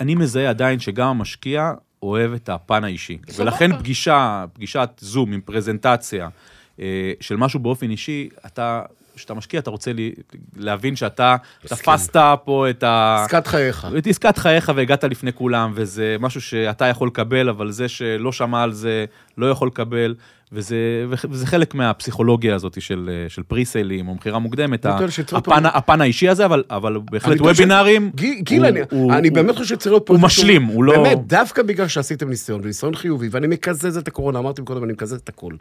אני מזהה עדיין שגם המשקיע אוהב את הפן האישי. ולכן פגישה, פגישת זום עם פרזנטציה אה, של משהו באופן אישי, אתה... כשאתה משקיע, אתה רוצה לי- להבין שאתה תפסת פה את ה... עסקת חייך. את עסקת חייך והגעת לפני כולם, וזה משהו שאתה יכול לקבל, אבל זה שלא שמע על זה, לא יכול לקבל, וזה, וזה חלק מהפסיכולוגיה הזאת של, של פריסיילים או מכירה מוקדמת, ה- הפן, אותו- הפן האישי הזה, אבל, אבל בהחלט טוען ש- וובינארים, גיל, גיל, הוא- אני, הוא- אני באמת חושב שצריך להיות פה... הוא משלים, הוא לא- באמת, דווקא בגלל שעשיתם ניסיון, וניסיון חיובי, ואני מקזז את הקורונה, אמרתי קודם, אני מקזז את הכל.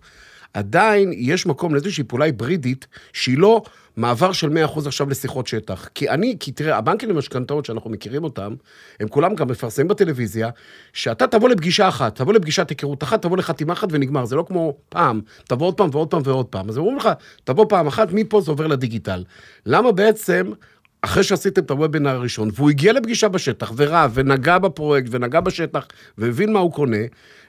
עדיין יש מקום לאיזושהי פעולה היברידית, שהיא לא מעבר של 100% עכשיו לשיחות שטח. כי אני, כי תראה, הבנקים למשכנתאות שאנחנו מכירים אותם, הם כולם גם מפרסמים בטלוויזיה, שאתה תבוא לפגישה אחת, תבוא לפגישת היכרות אחת, תבוא לחתימה אחת ונגמר, זה לא כמו פעם, תבוא עוד פעם ועוד פעם ועוד פעם. אז אומרים לך, תבוא פעם אחת, מפה זה עובר לדיגיטל. למה בעצם... אחרי שעשיתם את הוובינר הראשון, והוא הגיע לפגישה בשטח, וראה, ונגע בפרויקט, ונגע בשטח, והבין מה הוא קונה,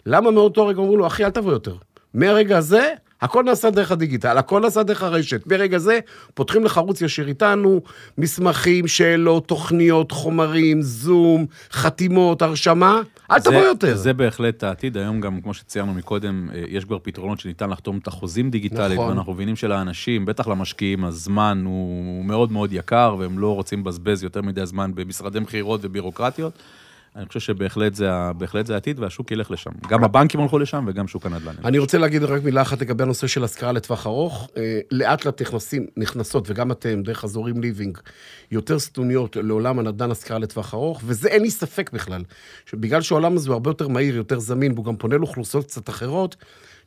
למה מאותו רגע אומרים לו, אחי, אל תבוא יותר. מהרגע הזה, הכל נעשה דרך הדיגיטל, הכל נעשה דרך הרשת. מרגע זה, פותחים לך ערוץ ישיר איתנו, מסמכים, שאלות, תוכניות, חומרים, זום, חתימות, הרשמה, אל זה- תבוא יותר. זה בהחלט העתיד, היום גם, כמו שציינו מקודם, אה, יש כבר פתרונות שניתן לחתום את החוזים דיגיטלית, נכון. ואנחנו מבינים שלאנשים, בטח למשקיעים, הזמן הוא מאוד מאוד יקר, והם לא רוצים לבזבז יותר מדי זמן במשרדי מכירות ובירוקרטיות. אני חושב שבהחלט זה, בהחלט זה העתיד, והשוק ילך לשם. גם הבנקים הלכו לשם, וגם שוק הנדל"ן. אני רוצה להגיד רק מילה אחת לגבי הנושא של השכרה לטווח ארוך. אה, לאט לאט נכנסים, נכנסות, וגם אתם, דרך אזורים ליבינג, יותר סטוניות לעולם הנדל"ן השכרה לטווח ארוך, וזה אין לי ספק בכלל. שבגלל שהעולם הזה הוא הרבה יותר מהיר, יותר זמין, והוא גם פונה לאוכלוסיות קצת אחרות,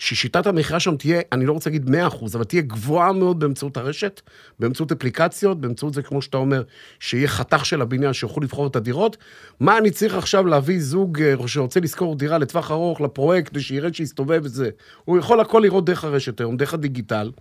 ששיטת המכירה שם תהיה, אני לא רוצה להגיד 100%, אבל תהיה גבוהה מאוד באמצעות הרשת, באמצעות אפליקציות, באמצעות זה, כמו שאתה אומר, שיהיה חתך של הבניין, שיוכלו לבחור את הדירות. מה אני צריך עכשיו להביא זוג אה, שרוצה לשכור דירה לטווח ארוך, לפרויקט, שירד שיסתובב וזה? הוא יכול הכל לראות דרך הרשת היום, דרך הדיגיטל.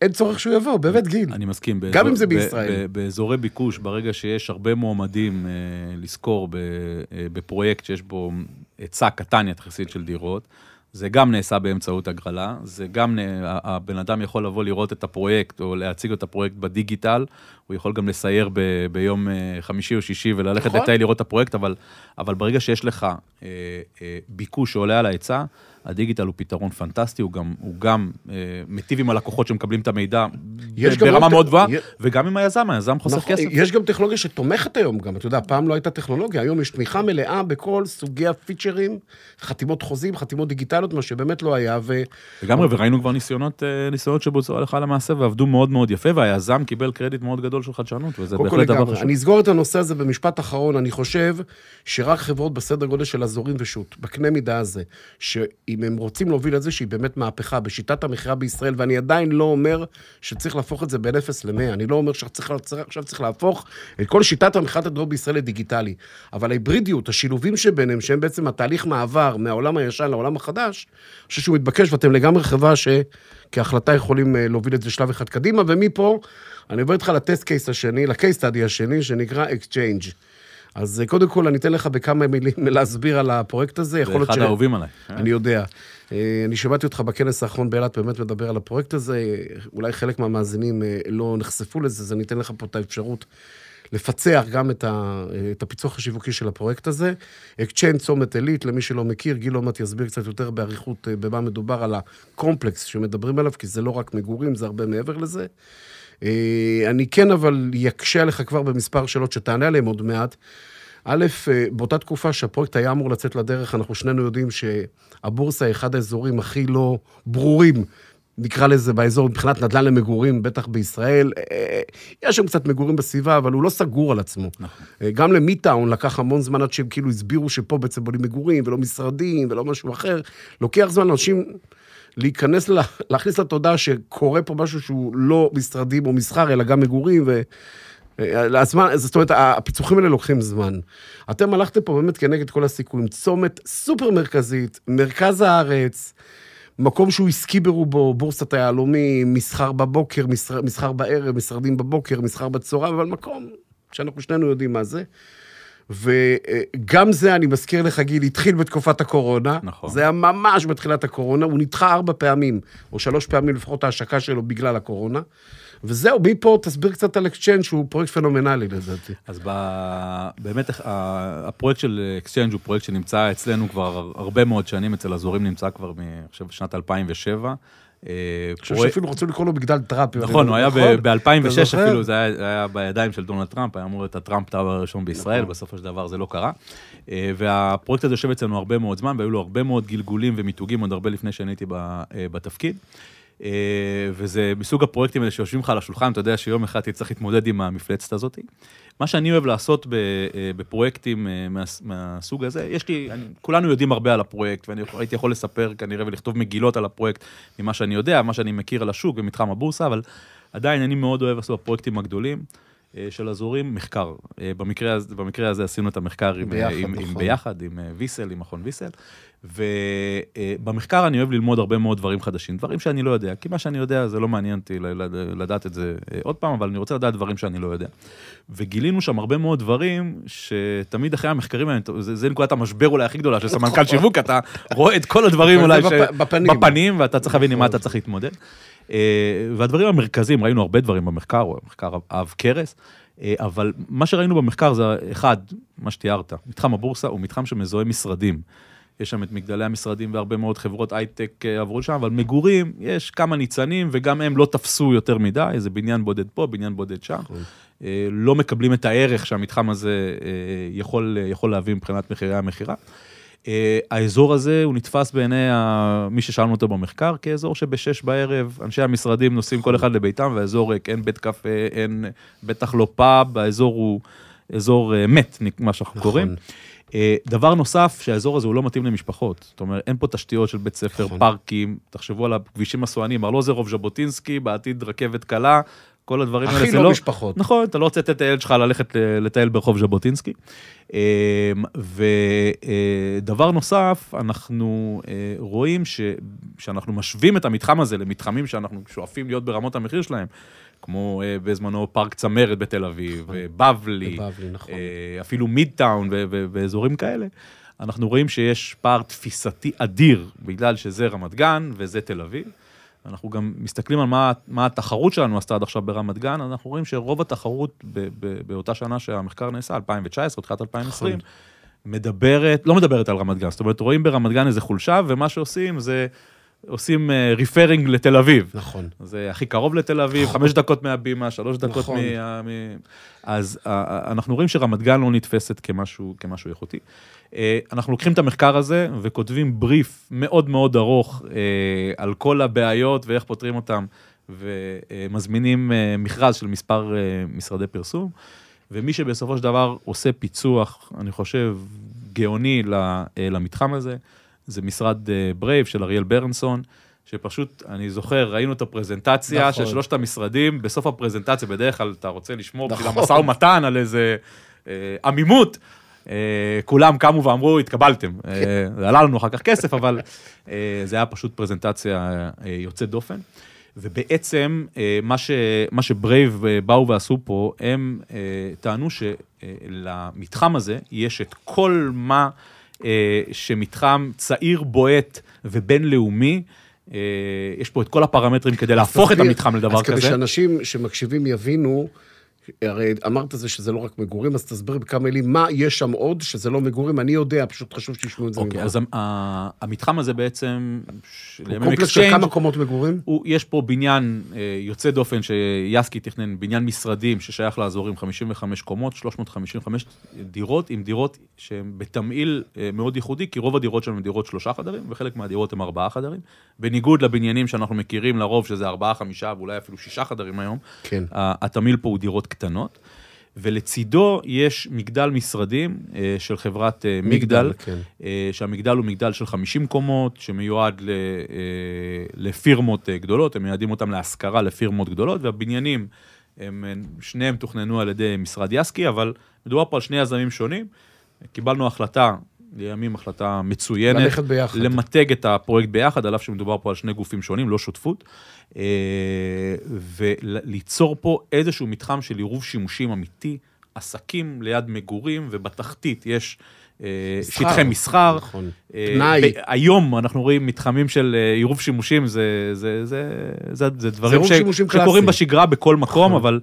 אין צורך שהוא יבוא, באמת גיל. אני מסכים. גם אם זה בישראל. באזורי ביקוש, ברגע שיש הרבה מועמדים אה, לשכור ב- אה, בפרויקט שיש בו היצע קטן יחסית של דירות, זה גם נעשה באמצעות הגרלה, זה גם, הבן אדם יכול לבוא לראות את הפרויקט או להציג את הפרויקט בדיגיטל, הוא יכול גם לסייר ב- ביום אה, חמישי או שישי וללכת נכון. לטייל לראות את הפרויקט, אבל, אבל ברגע שיש לך אה, אה, ביקוש שעולה על ההיצע, הדיגיטל הוא פתרון פנטסטי, הוא גם, הוא גם אה, מיטיב עם הלקוחות שמקבלים את המידע ברמה מאוד גבוהה, י- וגם עם היזם, היזם חוסך נכון, כסף. יש גם טכנולוגיה שתומכת היום גם, אתה יודע, פעם לא הייתה טכנולוגיה, היום יש תמיכה מלאה בכל סוגי הפיצ'רים, חתימות חוזים, חתימות דיגיטליות, מה שבאמת לא היה, ו... לגמרי, וראינו כבר ניסיונות, אה, ניסיונות שבוצעו הלכה למעשה ועבדו מאוד מאוד יפה, והיזם קיבל קרדיט מאוד גדול של חדשנות, וזה בהחלט דבר. חשוב. אני אסגור את הנושא הזה במשפט אחרון. אני חושב שרק חברות בסדר גודל של אזורים ושות', בקנה מידה הזה, שאם הם רוצים להוביל איזושהי באמת מהפכה בשיטת המכירה בישראל, ואני עדיין לא אומר שצריך להפוך את זה בין 0 ל-100, אני לא אומר שעכשיו צריך, להפוך את כל שיטת המכירת הדירות בישראל לדיגיטלי. אבל ההיברידיות, השילובים שביניהם, שהם בעצם התהליך מעבר מהעולם הישן לעולם החדש, אני חושב שהוא מתבקש, ואתם לגמרי חברה שכהחלטה יכולים אה, להוביל את זה שלב אחד קדימה, ומפה אני עובר איתך ל test case השני, ל case study השני, שנקרא Exchange. אז אה, קודם כל, אני אתן לך בכמה מילים להסביר על הפרויקט הזה. זה אחד האהובים עליי. אני יודע. אה, אני שמעתי אותך בכנס האחרון באילת באמת מדבר על הפרויקט הזה, אולי חלק מהמאזינים אה, לא נחשפו לזה, אז אני אתן לך פה את האפשרות לפצח גם את, ה, את הפיצוח השיווקי של הפרויקט הזה. Exchange צומת עלית, למי שלא מכיר, גיל עוד מעט יסביר קצת יותר באריכות במה מדובר על הקומפלקס שמדברים עליו, כי זה לא רק מגורים, זה הרבה מעבר לזה. אני כן אבל יקשה עליך כבר במספר שאלות שתענה עליהן עוד מעט. א', באותה תקופה שהפרויקט היה אמור לצאת לדרך, אנחנו שנינו יודעים שהבורסה היא אחד האזורים הכי לא ברורים, נקרא לזה באזור, מבחינת נדל"ן למגורים, בטח בישראל. יש שם קצת מגורים בסביבה, אבל הוא לא סגור על עצמו. נכון. גם למיטאון לקח המון זמן עד שהם כאילו הסבירו שפה בעצם בונים מגורים, ולא משרדים, ולא משהו אחר. לוקח זמן לאנשים... להיכנס, להכניס לתודעה שקורה פה משהו שהוא לא משרדים או מסחר, אלא גם מגורים, ו... הזמן, זאת אומרת, הפיצוחים האלה לוקחים זמן. אתם הלכתם פה באמת כנגד כל הסיכויים. צומת סופר מרכזית, מרכז הארץ, מקום שהוא עסקי ברובו, בורסת היהלומים, מסחר בבוקר, מסחר, מסחר בערב, משרדים בבוקר, מסחר בצהריים, אבל מקום שאנחנו שנינו יודעים מה זה. וגם זה, אני מזכיר לך, גיל, התחיל בתקופת הקורונה. נכון. זה היה ממש בתחילת הקורונה, הוא נדחה ארבע פעמים, או שלוש פעמים לפחות ההשקה שלו בגלל הקורונה. וזהו, מפה תסביר קצת על Exchange שהוא פרויקט פנומנלי לדעתי. אז ב... באמת הפרויקט של Exchange הוא פרויקט שנמצא אצלנו כבר הרבה מאוד שנים, אצל אזורים נמצא כבר, אני חושב, בשנת 2007. אני חושב שאפילו רצו לקרוא לו מגדל טראמפ. נכון, הוא היה ב-2006 אפילו, זה היה בידיים של דונלד טראמפ, היה אמור להיות הטראמפ Tower הראשון בישראל, נכון. בסופו של דבר זה לא קרה. אה, והפרויקט הזה יושב אצלנו הרבה מאוד זמן, והיו לו הרבה מאוד גלגולים ומיתוגים עוד הרבה לפני שאני הייתי אה, בתפקיד. אה, וזה מסוג הפרויקטים האלה שיושבים לך על השולחן, אתה יודע שיום אחד תצטרך להתמודד עם המפלצת הזאת. מה שאני אוהב לעשות אה, בפרויקטים אה, מהסוג הזה, יש לי, אני, כולנו יודעים הרבה על הפרויקט, ואני הייתי יכול לספר כנראה ולכתוב מגילות על הפרויקט ממה שאני יודע, מה שאני מכיר על השוק ומתחם הבורסה, אבל עדיין אני מאוד אוהב לעשות בפרויקטים הגדולים. של אזורים, מחקר. במקרה, במקרה הזה עשינו את המחקר עם ביחד, עם, נכון. עם, ביחד, עם ויסל, עם מכון ויסל. ובמחקר אני אוהב ללמוד הרבה מאוד דברים חדשים, דברים שאני לא יודע, כי מה שאני יודע זה לא מעניין אותי לדעת את זה אה, עוד פעם, אבל אני רוצה לדעת דברים שאני לא יודע. וגילינו שם הרבה מאוד דברים שתמיד אחרי המחקרים האלה, זה, זה נקודת המשבר אולי הכי גדולה של סמנכ"ל שיווק, אתה רואה את כל הדברים אולי בפנים, בפנים ואתה צריך להבין עם מה אתה צריך להתמודד. אה, והדברים המרכזיים, ראינו הרבה דברים במחקר, הוא מחקר עב כרס. אה, אבל מה שראינו במחקר זה, אחד, מה שתיארת, מתחם הבורסה הוא מתחם שמזוהה משרדים. יש שם את מגדלי המשרדים והרבה מאוד חברות הייטק אה, עברו לשם, אבל מגורים, יש כמה ניצנים, וגם הם לא תפסו יותר מדי, איזה בניין בודד פה, בניין בודד שם. נכון. לא מקבלים את הערך שהמתחם הזה יכול, יכול להביא מבחינת מחירי המכירה. האזור הזה הוא נתפס בעיני מי ששאלנו אותו במחקר כאזור שבשש בערב אנשי המשרדים נוסעים כל אחד לביתם והאזור ריק, אין בית קפה, אין בטח לא פאב, האזור הוא אזור מת, מה שאנחנו נכון. קוראים. אה, דבר נוסף, שהאזור הזה הוא לא מתאים למשפחות. זאת אומרת, אין פה תשתיות של בית ספר, נכון. פארקים, תחשבו על הכבישים הסואנים, ארלוזרוב ז'בוטינסקי, בעתיד רכבת קלה, כל הדברים האלה. הכי לא, לא משפחות. נכון, אתה לא רוצה לתת את הילד שלך ללכת לטייל ברחוב ז'בוטינסקי. אה, ודבר אה, נוסף, אנחנו רואים שאנחנו משווים את המתחם הזה למתחמים שאנחנו שואפים להיות ברמות המחיר שלהם. כמו uh, בזמנו פארק צמרת בתל אביב, נכון. בבלי, נכון. uh, אפילו מידטאון ואזורים כאלה, אנחנו רואים שיש פער תפיסתי אדיר, בגלל שזה רמת גן וזה תל אביב. אנחנו גם מסתכלים על מה, מה התחרות שלנו עשתה עד עכשיו ברמת גן, אנחנו רואים שרוב התחרות ב, ב, באותה שנה שהמחקר נעשה, 2019, תחילת 2020, נכון. מדברת, לא מדברת על רמת גן, זאת אומרת, רואים ברמת גן איזה חולשה, ומה שעושים זה עושים ריפרינג uh, לתל אביב. נכון. זה הכי קרוב לתל אביב, נכון. חמש דקות מהבימה, שלוש דקות נכון. מה... מ... אז uh, אנחנו רואים שרמת גן לא נתפסת כמשהו, כמשהו איכותי. אנחנו לוקחים את המחקר הזה וכותבים בריף מאוד מאוד ארוך על כל הבעיות ואיך פותרים אותם, ומזמינים מכרז של מספר משרדי פרסום. ומי שבסופו של דבר עושה פיצוח, אני חושב, גאוני למתחם הזה, זה משרד ברייב אה, של אריאל ברנסון, שפשוט, אני זוכר, ראינו את הפרזנטציה נכון. של שלושת המשרדים, בסוף הפרזנטציה, בדרך כלל אתה רוצה לשמור נכון. בשביל המשא ומתן על איזה אה, עמימות. אה, כולם קמו ואמרו, התקבלתם. אה, זה עלה לנו אחר כך כסף, אבל אה, זה היה פשוט פרזנטציה אה, יוצאת דופן. ובעצם, אה, מה, ש, מה שברייב אה, באו ועשו פה, הם אה, טענו שלמתחם הזה יש את כל מה שמתחם צעיר, בועט ובינלאומי, אה, יש פה את כל הפרמטרים כדי להפוך את המתחם לדבר אז כדי כזה. שאנשים שמקשיבים יבינו, הרי אמרת זה שזה לא רק מגורים, אז תסביר בכמה מילים מה יש שם עוד שזה לא מגורים, אני יודע, פשוט חשוב שישמעו את זה אוקיי, אז ה- ה- המתחם הזה בעצם, לימים קומפלקס של כמה קומות מגורים? הוא, יש פה בניין אה, יוצא דופן שיאסקי תכנן, בניין משרדים ששייך לאזורים 55 קומות, 355 דירות, עם דירות שהן בתמהיל אה, מאוד ייחודי, כי רוב הדירות שלנו הן דירות שלושה חדרים, וחלק מהדירות הן ארבעה חדרים. בניגוד לבניינים שאנחנו מכירים לרוב, שזה ארבעה, חמישה, ואולי אפילו שישה חדרים היום, כן. התמהיל פה הוא דירות קטנות. ולצידו יש מגדל משרדים אה, של חברת אה, מגדל, מגדל, כן. אה, שהמגדל הוא מגדל של 50 קומות, שמיועד ל, אה, לפירמות אה, גדולות, הם מייעדים אותם להשכרה לפירמות גדולות, והבניינים, הם, שניהם תוכננו על ידי משרד יסקי, אבל מדובר פה על שני יזמים שונים. קיבלנו החלטה, לימים החלטה מצוינת, ללכת ביחד. למתג את הפרויקט ביחד, על אף שמדובר פה על שני גופים שונים, לא שותפות, אה, וליצור פה איזשהו מתחם של עירוב שימושים אמיתי, עסקים ליד מגורים, ובתחתית יש אה, מסחר. שטחי מסחר. נכון. אה, פנאי. ב- היום אנחנו רואים מתחמים של עירוב שימושים, זה, זה, זה, זה, זה דברים ש, שקורים. בשגרה בכל מקום, נכון. אבל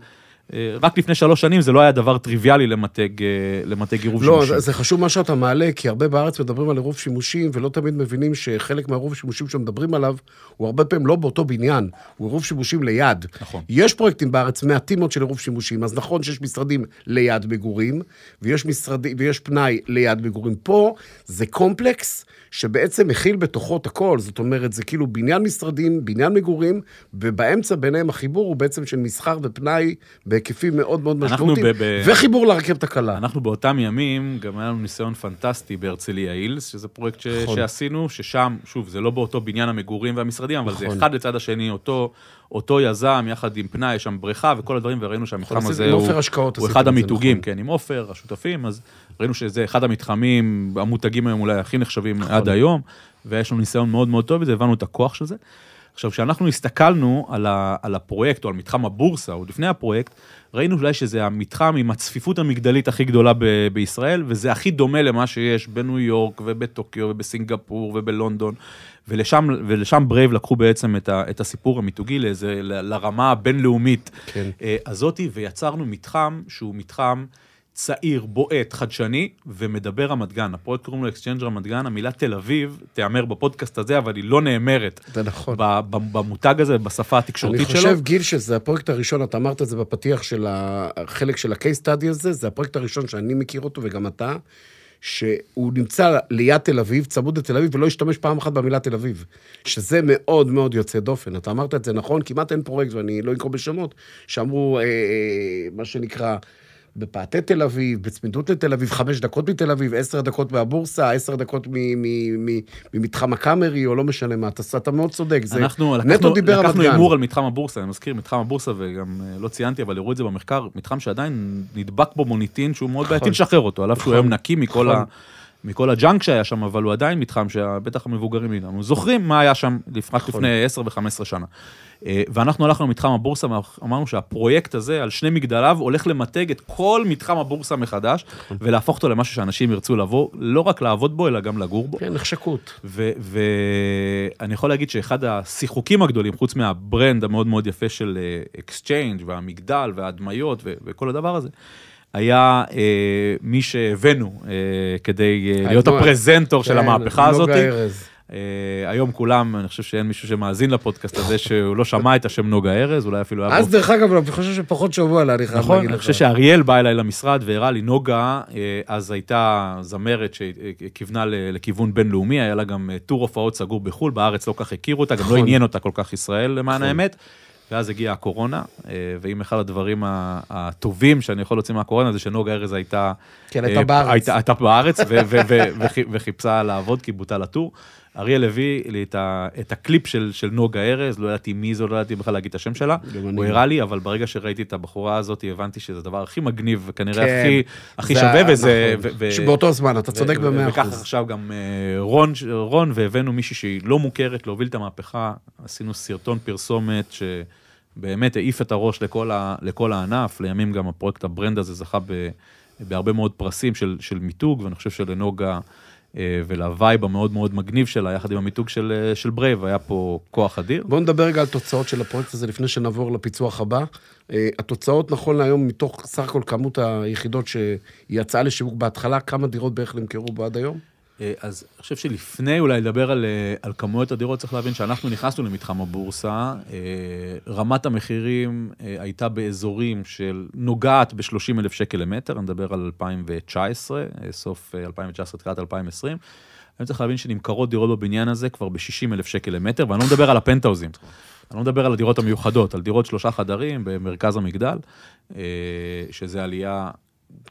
רק לפני שלוש שנים זה לא היה דבר טריוויאלי למתג, אה, למתג עירוב לא, שימושים. זה, זה חשוב מה שאתה מעלה, כי הרבה בארץ מדברים על עירוב שימושים, ולא תמיד מבינים שחלק מהעירוב שימושים שמדברים עליו, הוא הרבה פעמים לא באותו בניין, הוא עירוב שימושים ליד. נכון. יש פרויקטים בארץ מעטים מאוד של עירוב שימושים, אז נכון שיש משרדים ליד מגורים, ויש, משרדי, ויש פנאי ליד מגורים. פה זה קומפלקס שבעצם מכיל בתוכו את הכל, זאת אומרת, זה כאילו בניין משרדים, בניין מגורים, ובאמצע ביניהם החיבור הוא בעצם של מסחר ופנאי בהיקפים מאוד מאוד משמעותיים, ב- וחיבור לרכבת הקלה. אנחנו באותם ימים, גם היה לנו ניסיון פנטסטי בהרצליה הילס, שזה פרויקט ש... נכון. שעשינו, ששם, שוב, זה לא באותו בניין המגורים והמשרדים, אבל זה נכון. אחד לצד השני, אותו, אותו יזם, יחד עם פנאי, יש שם בריכה וכל הדברים, וראינו שהמתחם הזה הוא, הוא אחד זה, המיתוגים, נכון. כן, עם עופר, השותפים, אז ראינו שזה אחד המתחמים המותגים היום אולי הכי נחשבים נכון. עד היום, ויש לנו ניסיון מאוד מאוד טוב בזה, הבנו את הכוח של זה. עכשיו, כשאנחנו הסתכלנו על, ה, על הפרויקט, או על מתחם הבורסה, עוד לפני הפרויקט, ראינו אולי שזה המתחם עם הצפיפות המגדלית הכי גדולה ב, בישראל, וזה הכי דומה למה שיש בניו יורק ובטוקיו ובסינגפור ובלונדון, ולשם, ולשם ברייב לקחו בעצם את, ה, את הסיפור המיתוגי לאיזה, ל- לרמה הבינלאומית כן. אה, הזאתי, ויצרנו מתחם שהוא מתחם צעיר, בועט, חדשני, ומדבר רמת גן. הפרויקט קוראים לו Exchange רמת גן, המילה תל אביב תיאמר בפודקאסט הזה, אבל היא לא נאמרת. זה נכון. במותג הזה, בשפה אני התקשורתית שלו. חושב, גיל, שזה הפרויקט הראשון, אתה אמרת את זה בפתיח של החלק של ה-case study הזה, זה הפרויקט הראשון שאני מכיר אותו, וגם אתה, שהוא נמצא ליד תל אביב, צמוד לתל אביב, ולא השתמש פעם אחת במילה תל אביב. שזה מאוד מאוד יוצא דופן. אתה אמרת את זה נכון, כמעט אין פרויקט, ואני לא אנקוב בשמות, שאמרו, אה, אה, מה שנקרא... בפאתי תל אביב, בצמידות לתל אביב, חמש דקות מתל אביב, עשר דקות מהבורסה, עשר דקות ממתחם הקאמרי, או לא משנה מה, אתה, אתה מאוד צודק, זה אנחנו נטו לקחנו, דאבל לקחנו. הימור על מתחם הבורסה, אני מזכיר, מתחם הבורסה, וגם אה, לא ציינתי, אבל הראו את זה במחקר, מתחם שעדיין נדבק בו מוניטין, שהוא מאוד בעייתי לשחרר אותו, על אף שהוא נכון, היום נקי מכל נכון. ה... מכל הג'אנק שהיה שם, אבל הוא עדיין מתחם שבטח המבוגרים מאיתנו זוכרים מה היה שם לפ- רק נכון. לפני 10 ו-15 שנה. אה, ואנחנו הלכנו למתחם הבורסה ואמרנו שהפרויקט הזה, על שני מגדליו, הולך למתג את כל מתחם הבורסה מחדש, נכון. ולהפוך אותו למשהו שאנשים ירצו לבוא, לא רק לעבוד בו, אלא גם לגור בו. כן, נחשקות. ואני יכול להגיד שאחד השיחוקים הגדולים, חוץ מה brand המאוד מאוד יפה של Exchange והמגדל וההדמיות וכל הדבר הזה, היה אה, מי שהבאנו אה, כדי אה, להיות נועה. הפרזנטור של כן, המהפכה הזאת. אה, היום כולם, אני חושב שאין מישהו שמאזין לפודקאסט הזה שהוא לא שמע את השם נוגה ארז, אולי אפילו היה אז. דרך אגב, אני חושב שפחות שבוע לה, אני חייב נכון, להגיד אני לך. חושב שאריאל בא אליי למשרד והראה לי נוגה, אה, אז הייתה זמרת שכיוונה לכיוון בינלאומי, היה לה גם אה, טור הופעות סגור בחו"ל, בארץ לא כך הכירו אותה, גם לא נכון. עניין אותה כל כך ישראל למען נכון. האמת. ואז הגיעה הקורונה, אה, ואם אחד הדברים הטובים שאני יכול להוציא מהקורונה זה שנוגה ארז הייתה... כן, הייתה אה, בארץ. הייתה, הייתה בארץ ו- וכי- וחיפשה לעבוד כי בוטל הטור. אריאל הביא לי את, ה, את הקליפ של, של נוגה ארז, לא ידעתי מי זו, לא ידעתי בכלל להגיד את השם שלה. הוא הראה לי, אבל ברגע שראיתי את הבחורה הזאת, הבנתי שזה הדבר הכי מגניב, וכנראה כן. הכי, הכי זה שווה, וזה... נכון. ו- זמן, אתה צודק במאה וככה אחוז. עכשיו גם אה, רון, רון, והבאנו מישהי שהיא לא מוכרת להוביל את המהפכה, עשינו סרטון פרסומת שבאמת העיף את הראש לכל, ה, לכל הענף, לימים גם הפרויקט ה brand הזה זכה ב, בהרבה מאוד פרסים של, של מיתוג, ואני חושב שלנוגה ול vibe המאוד מאוד מגניב שלה, יחד עם המיתוג של, אה, של ברייב, היה פה כוח אדיר. בואו נדבר רגע על תוצאות של הפרויקט הזה לפני שנעבור לפיצוח הבא. אה, התוצאות נכון להיום, מתוך סך הכל כמות היחידות שהיא יצאה לשיווק בהתחלה, כמה דירות בערך נמכרו עד היום? אה, אז אני חושב שלפני אולי לדבר על, אה, על כמויות הדירות, צריך להבין שאנחנו נכנסנו למתחם הבורסה, אה, רמת המחירים הייתה באזורים של נוגעת ב-30 אלף שקל למטר, אני מדבר על 2019, אה, סוף אה, 2019, תחילת 2020. אני צריך להבין שנמכרות דירות בבניין הזה כבר ב-60 אלף שקל למטר, ואני לא מדבר על הפנטהאוזים. אני לא מדבר על הדירות המיוחדות, על דירות שלושה חדרים במרכז המגדל, שזה עלייה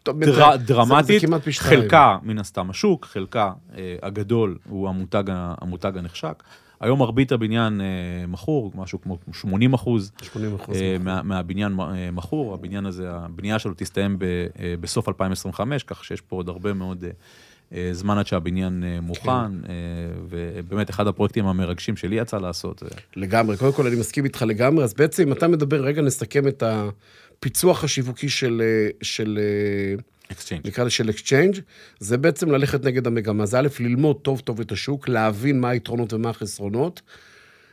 דר, דרמטית, זה, זה. חלקה מן הסתם השוק, חלקה אה, הגדול הוא המותג, ה- המותג הנחשק. היום מרבית הבניין אה, מכור, משהו כמו 80 אחוז 80 אחוז. אה, מה, מהבניין אה, מכור, הבניין הזה, הבנייה שלו תסתיים ב, אה, בסוף 2025, כך שיש פה עוד הרבה מאוד אה, אה, זמן עד שהבניין אה, מוכן, כן. אה, ובאמת אחד הפרויקטים המרגשים שלי יצא לעשות. אה, לגמרי, קודם כל אני מסכים איתך לגמרי, אז בעצם אתה מדבר, רגע נסכם את הפיצוח השיווקי של, אה, של אה, Exchange. נקרא לזה של Exchange, זה בעצם ללכת נגד המגמה. זה א', ללמוד טוב טוב את השוק, להבין מה היתרונות ומה החסרונות.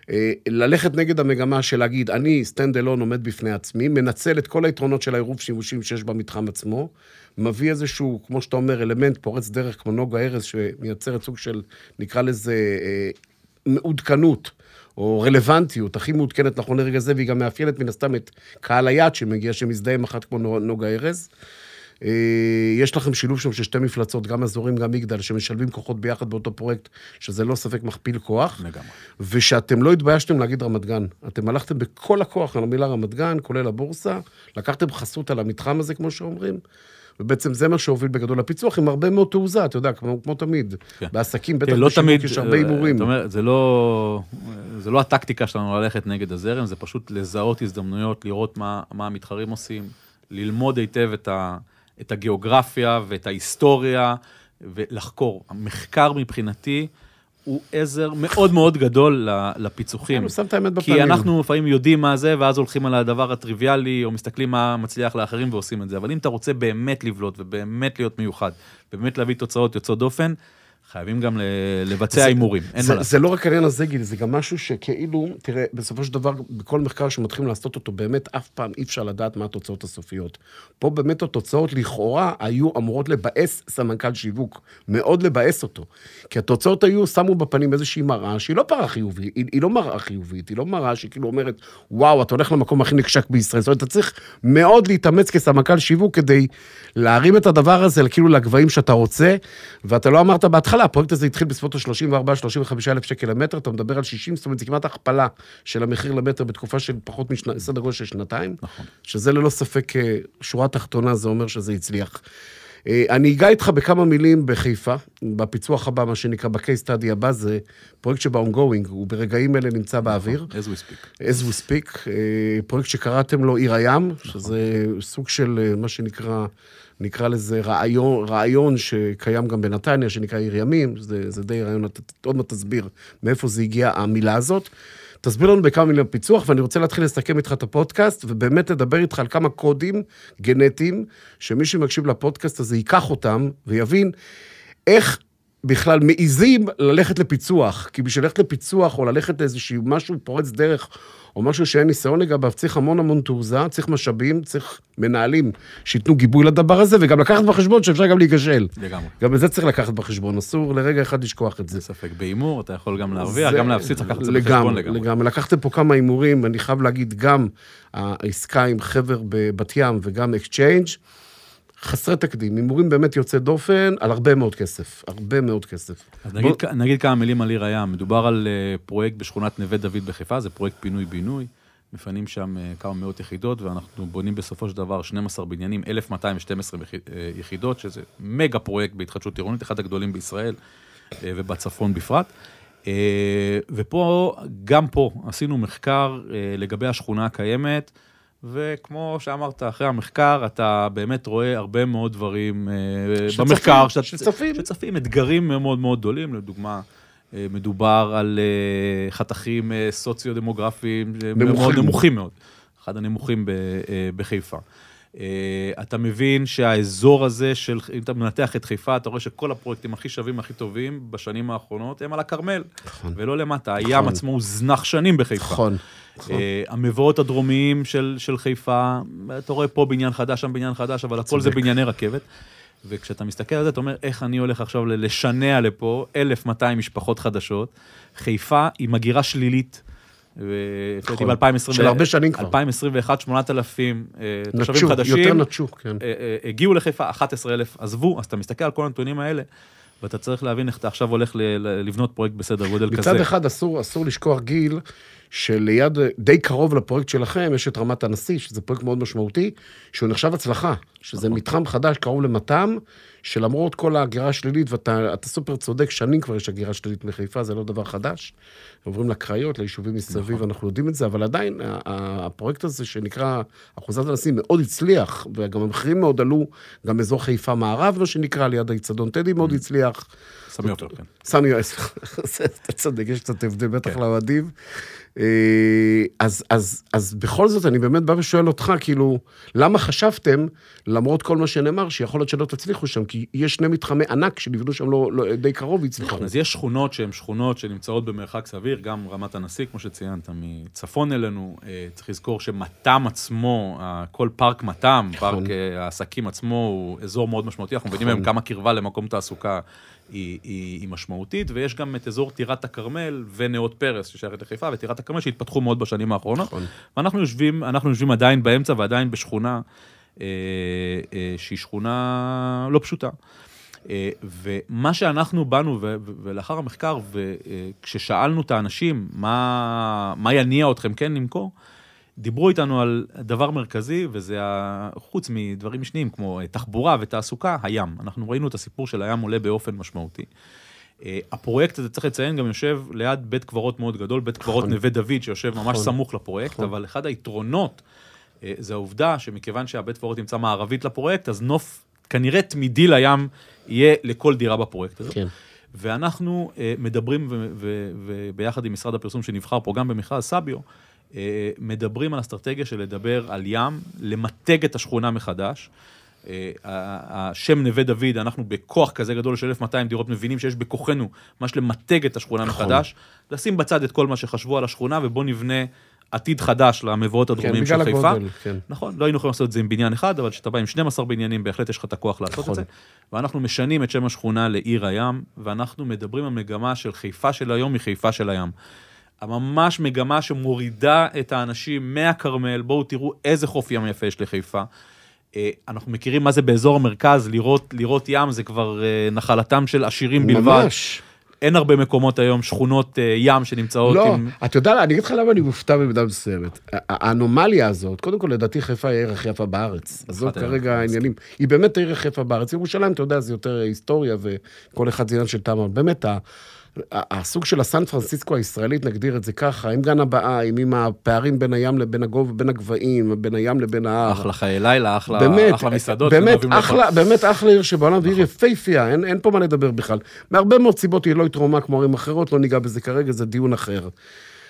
אה, ללכת נגד המגמה של להגיד, אני stand alone עומד בפני עצמי, מנצל את כל היתרונות של העירוב שימושים שיש במתחם עצמו, מביא איזשהו, כמו שאתה אומר, אלמנט פורץ דרך כמו נוגה ארז, שמייצרת סוג של, נקרא לזה, אה, מעודכנות. או רלוונטיות, הכי מעודכנת נכון לרגע זה, והיא גם מאפיינת מן הסתם את קהל היעד שמגיע, שמזדהה עם אחת כמו נו- נוגה ארז. אה, יש לכם שילוב שם של שתי מפלצות, גם אזורים, גם מגדל, שמשלבים כוחות ביחד באותו פרויקט, שזה לא ספק מכפיל כוח. לגמרי. ושאתם לא התביישתם להגיד רמת גן. אתם הלכתם בכל הכוח על המילה רמת גן, כולל הבורסה, לקחתם חסות על המתחם הזה, כמו שאומרים, ובעצם זה מה שהוביל בגדול לפיצוח, עם הרבה מאוד תעוזה, אתה יודע, כמו, כמו תמיד. כן. בעסקים, בטח כן, לא תמיד, יש הרבה הימורים. אומרת, זה לא, זה לא הטקטיקה שלנו ללכת נגד הזרם, זה פשוט לזהות הזדמנויות, לראות מה, מה המתחרים עושים, ללמוד היטב את, ה, את הגיאוגרפיה ואת ההיסטוריה, ולחקור. המחקר מבחינתי הוא עזר מאוד מאוד גדול לפיצוחים. הוא שם את האמת בפנים. כי אנחנו לפעמים יודעים מה זה, ואז הולכים על הדבר הטריוויאלי, או מסתכלים מה מצליח לאחרים ועושים את זה. אבל אם אתה רוצה באמת לבלוט ובאמת להיות מיוחד, באמת להביא תוצאות יוצאות דופן, חייבים גם לבצע הימורים, אין מה זה, לעשות. זה לא רק העניין הזה, גיל, זה גם משהו שכאילו, תראה, בסופו של דבר, בכל מחקר שמתחילים לעשות אותו, באמת אף פעם אי אפשר לדעת מה התוצאות הסופיות. פה באמת התוצאות לכאורה היו אמורות לבאס סמנכ"ל שיווק, מאוד לבאס אותו. כי התוצאות היו, שמו בפנים איזושהי מראה שהיא לא פרה חיובית, היא, היא לא מראה חיובית, היא לא מראה שכאילו אומרת, וואו, אתה הולך למקום הכי נחשק בישראל. זאת אומרת, אתה צריך מאוד להתאמץ כסמנכ"ל שיווק כדי להרים את הדבר הזה כאילו לגבהים שאתה רוצה, ואתה לא אמרת בהתחלה, הפרויקט הזה התחיל בסביבות ה-34-35 אלף שקל למטר, אתה מדבר על 60, זאת אומרת, זה כמעט הכפלה של המחיר למטר בתקופה של פחות מסדר גודל של שנתיים, נכון. שזה ללא ספק, אה, שורה תחתונה, זה אומר שזה הצליח. אה, אני אגע איתך בכמה מילים בחיפה, בפיצוח הבא, מה שנקרא, ב-case study הבא, זה פרויקט שב-ongoing, הוא ברגעים אלה נמצא באוויר. as we speak. as we speak, אה, פרויקט שקראתם לו עיר הים, שזה סוג של מה שנקרא, נקרא לזה רעיון, רעיון שקיים גם בנתניה, שנקרא עיר ימים, זה, זה די רעיון, אתה עוד מעט תסביר מאיפה זה הגיע המילה הזאת. תסביר לנו בכמה מילים פיצוח, ואני רוצה להתחיל לסכם איתך את הפודקאסט, ובאמת לדבר איתך על כמה קודים גנטיים, שמי שמקשיב לפודקאסט הזה ייקח אותם ויבין איך בכלל מעיזים ללכת לפיצוח. כי בשביל ללכת לפיצוח או ללכת לאיזשהו משהו פורץ דרך, או משהו שאין ניסיון לגביו, צריך המון המון תעוזה, צריך משאבים, צריך מנהלים שייתנו גיבוי לדבר הזה, וגם לקחת בחשבון שאפשר גם להיכשל. לגמרי. גם את זה צריך לקחת בחשבון, אסור לרגע אחד לשכוח את זה. אין ספק. בהימור אתה יכול גם להרוויח, זה- גם להפסיד, צריך לקחת את זה בחשבון לגמרי. לגמרי. לגמרי. לקחתם פה כמה הימורים, אני חייב להגיד, גם העסקה עם חבר בבת ים וגם Exchange, חסרי תקדים, הימורים באמת יוצא דופן על הרבה מאוד כסף, הרבה מאוד כסף. אז נגיד, כ- נגיד כמה מילים על עיר הים. מדובר על אה, פרויקט בשכונת נווה דוד בחיפה, זה פרויקט פינוי-בינוי. מפנים שם אה, כמה מאות יחידות, ואנחנו בונים בסופו של דבר 12 בניינים, 1,212 יחי- אה, יחידות, שזה מגה פרויקט בהתחדשות עירונית, אחד הגדולים בישראל, ובצפון בפרט. ופה, גם פה, עשינו מחקר לגבי השכונה הקיימת, וכמו שאמרת, אחרי המחקר, אתה באמת רואה הרבה מאוד דברים אה, שצפים, במחקר. שאת- שצפים. שצפים, אתגרים מאוד מאוד גדולים, לדוגמה. אה, מדובר על אה, חתכים סוציו-דמוגרפיים. מאוד נמוכים מאוד, אחד הנמוכים בחיפה. אה, אתה מבין שהאזור הזה של, אם אתה מנתח את חיפה, אתה רואה שכל הפרויקטים הכי שווים, הכי טובים בשנים האחרונות הם על הכרמל, נכון. ולא למטה. הים נכון. עצמו הוזנח שנים בחיפה. נכון. נכון. המבואות הדרומיים של, של חיפה, אתה רואה פה בניין חדש, שם בניין חדש, אבל הכל זה. בנייני רכבת. וכשאתה מסתכל על זה, אתה אומר, איך אני הולך עכשיו לשנע לפה 1,200 משפחות חדשות. חיפה היא מגירה שלילית. ולפי נכון. דעתי ב-2021, של הרבה שנים כבר. 2021, 8,000 אה, תושבים חדשים. יותר נטשו, כן. אה, אה, הגיעו לחיפה, 11,000 עזבו, אז אתה מסתכל על כל הנתונים האלה, ואתה צריך להבין איך אתה עכשיו הולך לבנות פרויקט בסדר גודל כזה. מצד אחד אסור, אסור לשכוח גיל, שליד, די קרוב לפרויקט שלכם, יש את רמת הנשיא, שזה פרויקט מאוד משמעותי, שהוא נחשב הצלחה, שזה נכון. מתחם חדש קרוב למתם, שלמרות כל ההגירה השלילית, ואתה אתה סופר צודק, שנים כבר יש הגירה שלילית מחיפה, זה לא דבר חדש. עוברים לקריות, ליישובים מסביב, נכון. אנחנו יודעים את זה, אבל עדיין, הפרויקט הזה שנקרא אחוזת הנשיא מאוד הצליח, וגם המחירים מאוד עלו, גם אזור חיפה מערב, מה שנקרא, ליד האיצטדיון טדי Mm. מאוד הצליח. סמי עופר, כן. סמי, אתה צודק, יש קצת הבדל בטח כן. לאוהדים. אה, אז, אז, אז בכל זאת, אני באמת בא ושואל אותך, כאילו, למה חשבתם, למרות כל מה שנאמר, שיכול להיות שלא תצליחו שם, כי יש שני מתחמי ענק שנבנו שם לא, לא, די קרוב והצליחו. נכון, אז יש שכונות שהן שכונות שנמצאות במרחק סביר, גם רמת הנשיא, כמו שציינת, מצפון אלינו. אה, צריך לזכור שמת"ם עצמו, כל פארק מת"ם, פארק אה, העסקים עצמו, הוא אזור מאוד משמעותי. אנחנו מבינים נכון. היום כמה קרבה למקום תעסוקה היא, היא, היא משמעותית, ויש גם את אזור טירת הכרמל ונאות פרס, ששייכת לחיפה, וטירת הכרמל שהתפתחו מאוד בשנים האחרונות. נכון. ואנחנו יושבים, יושבים עדיין באמצע ועדיין בשכונה שהיא שכונה לא פשוטה. אה, ומה שאנחנו באנו, ולאחר המחקר, וכששאלנו את האנשים, מה, מה יניע אתכם כן למכור, דיברו איתנו על דבר מרכזי, וזה חוץ מדברים משניים, כמו אה, תחבורה ותעסוקה, הים. אנחנו ראינו את הסיפור של הים עולה באופן משמעותי. אה, הפרויקט הזה, צריך לציין, גם יושב ליד בית קברות מאוד גדול, בית קברות נכון. נווה דוד, שיושב ממש נכון. סמוך לפרויקט, נכון. אבל אחד היתרונות אה, זה העובדה שמכיוון שהבית קברות נמצא מערבית לפרויקט, אז נוף כנראה תמידי לים יהיה לכל דירה בפרויקט הזה. כן. ואנחנו אה, מדברים, וביחד עם משרד הפרסום שנבחר פה, גם במכרז סביו, אה, מדברים על אסטרטגיה של לדבר על ים, למתג את השכונה מחדש. אה, השם נווה דוד, אנחנו בכוח כזה גדול של 1,200 דירות מבינים שיש בכוחנו ממש למתג את השכונה נכון. מחדש, לשים בצד את כל מה שחשבו על השכונה ובוא נבנה עתיד חדש למבואות כן, הדרומיים בגלל של חיפה. הגודל, כן. נכון, לא היינו יכולים לעשות את זה עם בניין אחד, אבל כשאתה בא עם 12 בניינים, בהחלט יש לך את הכוח לעשות נכון. את זה. ואנחנו משנים את שם השכונה לעיר הים, ואנחנו מדברים על מגמה של חיפה של היום מחיפה של הים. ממש מגמה שמורידה את האנשים מהכרמל, בואו תראו איזה חוף ים יפה יש לחיפה. אה, אנחנו מכירים מה זה באזור המרכז, לראות, לראות ים זה כבר אה, נחלתם של עשירים בלבד. ממש. אין הרבה מקומות היום, שכונות אה, ים שנמצאות לא, עם... אתה יודע, אני אגיד לך למה אני מופתע במידה מסוימת. האנומליה הזאת, קודם כל, לדעתי חיפה היא העיר הכי יפה בארץ. עזוב העיר, כרגע העניינים. היא באמת העיר הכי יפה בארץ. ירושלים, אתה יודע, זה יותר היסטוריה, וכל אחד זה עניין של טעם, באמת, הסוג של הסן פרנסיסקו הישראלית, נגדיר את זה ככה, עם גן הבאה, עם הפערים בין הים לבין הגובה, בין הגבהים, בין הים לבין ההר. אחלה חיי לילה, אחלה, באמת, אחלה מסעדות. באמת. אחלה, באמת אחלה עיר שבעולם, ועיר יפייפייה, אין, אין פה מה לדבר בכלל. מהרבה מאוד סיבות היא לא התרומה כמו ערים אחרות, לא ניגע בזה כרגע, זה דיון אחר.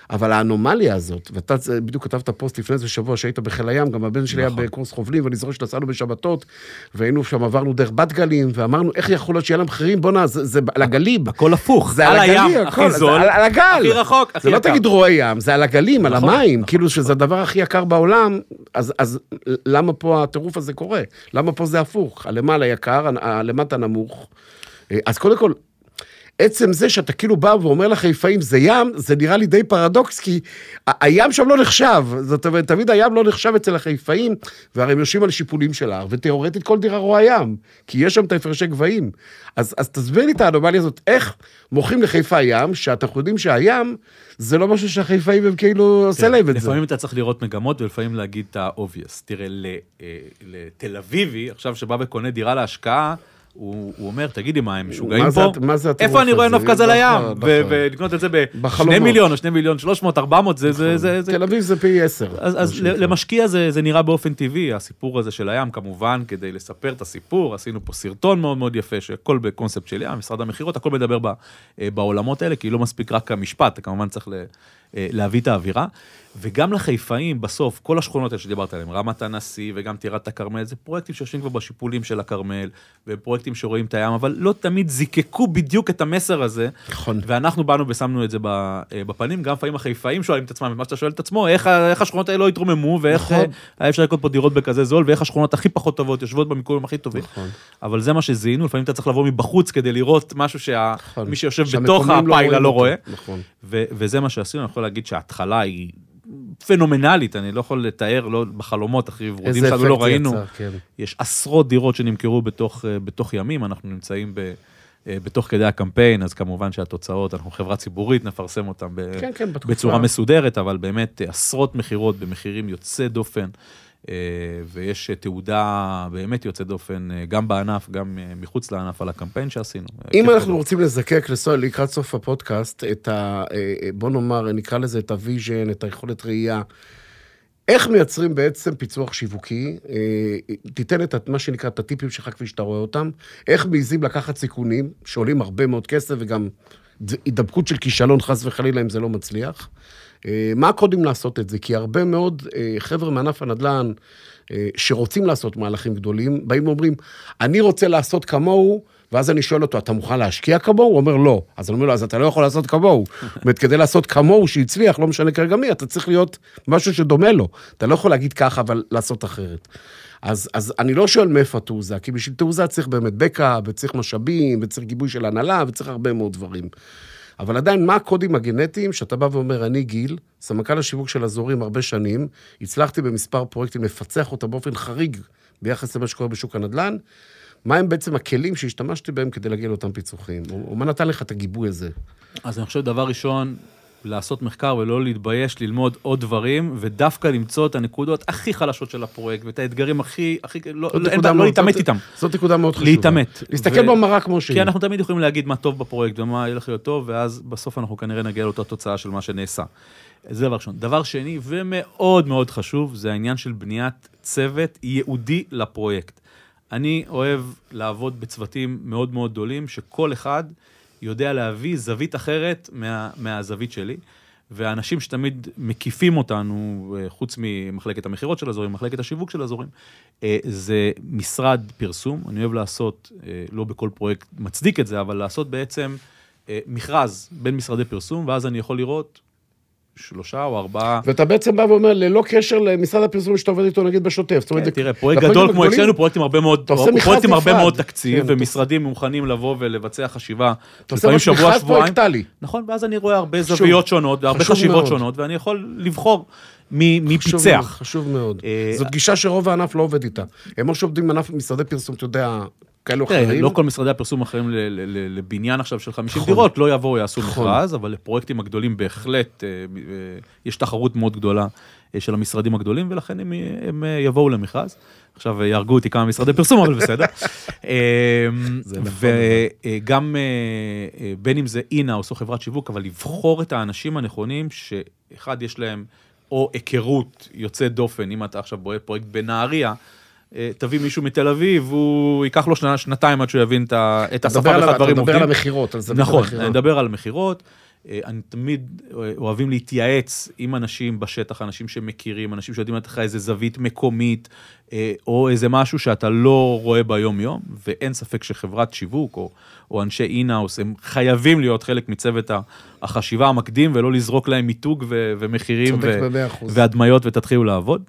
אבל האנומליה הזאת, ואתה זה- בדיוק כתבת פוסט לפני איזה שבוע שהיית בחיל הים, גם הבן שלי נכון. היה בקורס חובלים, ואני זוכר שנסענו בשבתות, והיינו שם, עברנו דרך בת גלים, ואמרנו, איך יכול להיות שיהיה להם מחירים? בואנה, זה, זה על הגלים. הכל הפוך, זה על על הים, הכל, הכי זה זול, על, על הגל. הכי רחוק, הכי זה לא יקר. תגיד רועי ים, זה על הגלים, על נכון, המים, נכון. כאילו שזה הדבר הכי יקר בעולם, אז, אז למה פה הטירוף הזה קורה? למה פה זה הפוך? הלמעלה יקר, הלמטה נמוך. אה, אז קודם כל, עצם זה שאתה כאילו בא ואומר לחיפאים זה ים, זה נראה לי די פרדוקס, כי הים שם לא נחשב. זאת אומרת, תמיד הים לא נחשב אצל החיפאים, והרי הם יושבים על שיפולים של ההר, ותיאורטית כל דירה רואה ים, כי יש שם את ההפרשי גבהים. אז, אז תסביר לי את האנומליה הזאת, איך מוכרים לחיפה ים, שאנחנו יודעים שהים זה לא משהו שהחיפאים הם כאילו עושה להם את זה. לפעמים אתה צריך לראות מגמות ולפעמים להגיד את ה-obvious. תראה, ל- אה, לתל אביבי, עכשיו שבא וקונה דירה להשקעה, הוא, הוא אומר, תגידי, מה, הם משוגעים זה פה? הט- מה זה הטירוף איפה אני רואה הזה? נוף כזה לים? נכון, ו- נכון. ולקנות את זה ב-2 בחלומות. מיליון או 2 מיליון 300, 400, זה... זה, זה, זה תל אביב זה פי עשר. אז, מה אז. למשקיע זה, זה נראה באופן טבעי, הסיפור הזה של הים, כמובן, כדי לספר את הסיפור, עשינו פה סרטון מאוד מאוד יפה, שהכל בקונספט של ים, משרד המכירות, הכל מדבר אה, בעולמות האלה, כי לא מספיק רק המשפט, כמובן צריך אה, להביא את האווירה. וגם לחיפאים, בסוף, כל השכונות האלה שדיברת עליהן, רמת הנשיא וגם טירת הכרמל, זה פרויקטים שיושבים כבר בשיפולים של הכרמל, ופרויקטים שרואים את הים, אבל לא תמיד זיקקו בדיוק את המסר הזה. נכון. ואנחנו באנו ושמנו את זה אה, בפנים, גם לפעמים החיפאים שואלים את עצמם, את מה שאתה שואל את עצמו, איך, איך השכונות האלה לא התרוממו, ואיך נכון. אה, היה אפשר לקנות פה דירות בכזה זול, ואיך השכונות הכי פחות טובות יושבות במיקומים הכי טובים. נכון. אבל זה מה שזיהינו, לפעמים אתה צריך לבוא מבחוץ כדי לראות משהו שמי נכון. שיושב בתוך לא הפיילה לא אותו. רואה. נכון. ו- וזה מה שעשינו, אני יכול להגיד שההתחלה היא פנומנלית, אני לא יכול לתאר, לא בחלומות הכי ורודים שלנו לא ראינו. יצר, כן. יש עשרות דירות שנמכרו בתוך, אה, בתוך ימים, אנחנו נמצאים ב, אה, בתוך כדי הקמפיין, אז כמובן שהתוצאות, אנחנו חברה ציבורית, נפרסם אותן ב, כן, כן. בצורה מסודרת, אבל באמת אה, עשרות מכירות במחירים יוצא דופן, ויש אה, תעודה באמת יוצא דופן, אה, גם בענף, גם אה, מחוץ לענף, על הקמפיין שעשינו. אם כיף אנחנו גדול. רוצים לזקק לקראת סוף הפודקאסט את ה... בוא נאמר, נקרא לזה את ה vision, את היכולת ראייה. איך מייצרים בעצם פיצוח שיווקי? תיתן את מה שנקרא את הטיפים שלך כפי שאתה רואה אותם. איך מעיזים לקחת סיכונים שעולים הרבה מאוד כסף וגם הידבקות של כישלון חס וחלילה אם זה לא מצליח. אה, מה הקודים לעשות את זה? כי הרבה מאוד אה, חבר'ה מענף הנדל"ן אה, שרוצים לעשות מהלכים גדולים, באים ואומרים, אני רוצה לעשות כמוהו, ואז אני שואל אותו, אתה מוכן להשקיע כמוהו? הוא אומר, לא. אז אני אומר לו, אז אתה לא יכול לעשות כמוהו. זאת אומרת, כדי לעשות כמוהו שהצליח, לא משנה כרגע מי, אתה צריך להיות משהו שדומה לו. אתה לא יכול להגיד ככה, אבל לעשות אחרת. אז, אז אני לא שואל מאיפה התעוזה, כי בשביל תעוזה צריך באמת בקע, וצריך משאבים, וצריך גיבוי של הנהלה, וצריך הרבה מאוד דברים. אבל עדיין, מה הקודים הגנטיים שאתה בא ואומר, אני גיל, סמנכ"ל השיווק של אזורים הרבה שנים, הצלחתי במספר פרויקטים לפצח אותם באופן חריג ביחס למה שקורה בשוק הנדל"ן, מה הם בעצם הכלים שהשתמשתי בהם כדי להגיע לאותם פיצוחים? או, או מה נתן לך את הגיבוי הזה? אז אני חושב, דבר ראשון, לעשות מחקר ולא להתבייש, ללמוד עוד דברים, ודווקא למצוא את הנקודות הכי חלשות של הפרויקט, ואת האתגרים הכי, הכי, לא, לא, אין לא להתעמת זאת- איתם. זאת נקודה מאוד חשובה. להתעמת. להסתכל ו- במראה כמו שהיא. כי אנחנו תמיד יכולים להגיד מה טוב בפרויקט ומה ילך להיות טוב, ואז בסוף אנחנו כנראה נגיע לאותה תוצאה של מה שנעשה. זה דבר ראשון. דבר שני, ומאוד מאוד חשוב, זה העניין של בניית צוות ייעודי לפרויקט. אני אוהב לעבוד בצוותים מאוד מאוד גדולים, שכל אחד יודע להביא זווית אחרת מה, מהזווית שלי. והאנשים שתמיד מקיפים אותנו, אה, חוץ ממחלקת המכירות של אזורים, מחלקת השיווק של אזורים, אה, זה משרד פרסום. אני אוהב לעשות, אה, לא בכל פרויקט מצדיק את זה, אבל לעשות בעצם מכרז בין משרדי פרסום, ואז אני יכול לראות שלושה או ארבעה... ואתה בעצם בא ואומר, ללא קשר למשרד הפרסום שאתה עובד איתו נגיד בשוטף. כן, תראה, פרויקט גדול כמו אצלנו, פרויקטים הרבה מאוד, אתה פרויקטים הרבה. מאוד תקציב, כן, אתה- ומשרדים מוכנים לבוא ולבצע חשיבה, אתה לפעמים שבוע, שבועיים. פרויקטלי. נכון, ואז אני רואה הרבה. זוויות שונות, והרבה חשיבות. שונות, ואני יכול לבחור מי מי חשוב מאוד, פיצח. חשוב מאוד. אה, זאת גישה שרוב הענף לא עובד איתה. הם או שעובדים עם ענף משרדי פרסום, אתה יודע, כאלו אחרים. לא כל משרדי הפרסום האחרים ל- לבניין עכשיו של 50 נכון. דירות, לא יבואו, יעשו נכון. מכרז, אבל לפרויקטים הגדולים בהחלט, אה, אה, יש תחרות מאוד גדולה אה, של המשרדים הגדולים, ולכן הם, הם יבואו למכרז. עכשיו יהרגו אותי כמה משרדי פרסום, אבל בסדר. נכון, וגם אה, בין אם זה אינהאוס או חברת שיווק, אבל לבחור את האנשים הנכונים, שאחד, יש להם או היכרות יוצאת דופן, אם אתה עכשיו בועט פרויקט בנהריה, תביא מישהו מתל אביב, הוא ייקח לו שנה, שנתיים עד שהוא יבין את השפה מדבר על- ואיך אתה הדברים מדבר עובדים. על המכירות, על זווית נכון. אני מדבר על מכירות. אה, אני תמיד אה, אוהבים להתייעץ עם אנשים בשטח, אנשים שמכירים, אנשים שיודעים לתת לך איזה זווית מקומית, אה, או איזה משהו שאתה לא רואה ביום-יום, ואין ספק שחברת שיווק או, או אנשי אינהאוס, הם חייבים להיות חלק מצוות החשיבה המקדים, ולא לזרוק להם מיתוג ו- ומחירים ו-. והדמיות ותתחילו לעבוד.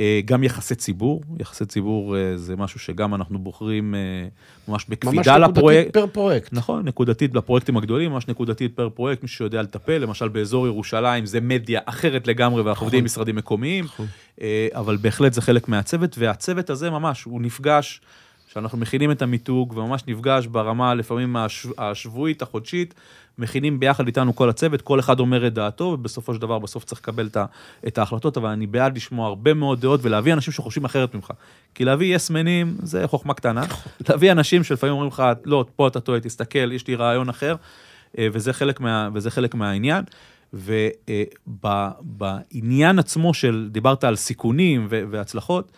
אה, גם יחסי ציבור, יחסי ציבור אה, זה משהו שגם אנחנו בוחרים אה, ממש ממש בקפידה נקודתית לפרויקט. פר פרויקט. נכון, נקודתית לפרויקטים הגדולים, ממש נקודתית פר פרויקט, מי שיודע לטפל, למשל באזור ירושלים זה מדיה אחרת לגמרי, ואנחנו עובדים עם משרדים מקומיים, אה, אבל בהחלט זה חלק מהצוות, והצוות הזה ממש, הוא נפגש שאנחנו מכינים את המיתוג וממש נפגש ברמה לפעמים הש- השבועית, החודשית, מכינים ביחד איתנו כל הצוות, כל אחד אומר את דעתו, ובסופו של דבר בסוף צריך לקבל את ההחלטות, אבל אני בעד לשמוע הרבה מאוד דעות ולהביא אנשים שחושבים אחרת ממך. כי להביא יסמנים זה חוכמה קטנה, להביא אנשים שלפעמים אומרים לך, לא, פה אתה טועה, תסתכל, יש לי רעיון אחר, אה, וזה חלק, מה, וזה חלק מהעניין. ובעניין עצמו של, דיברת על סיכונים והצלחות,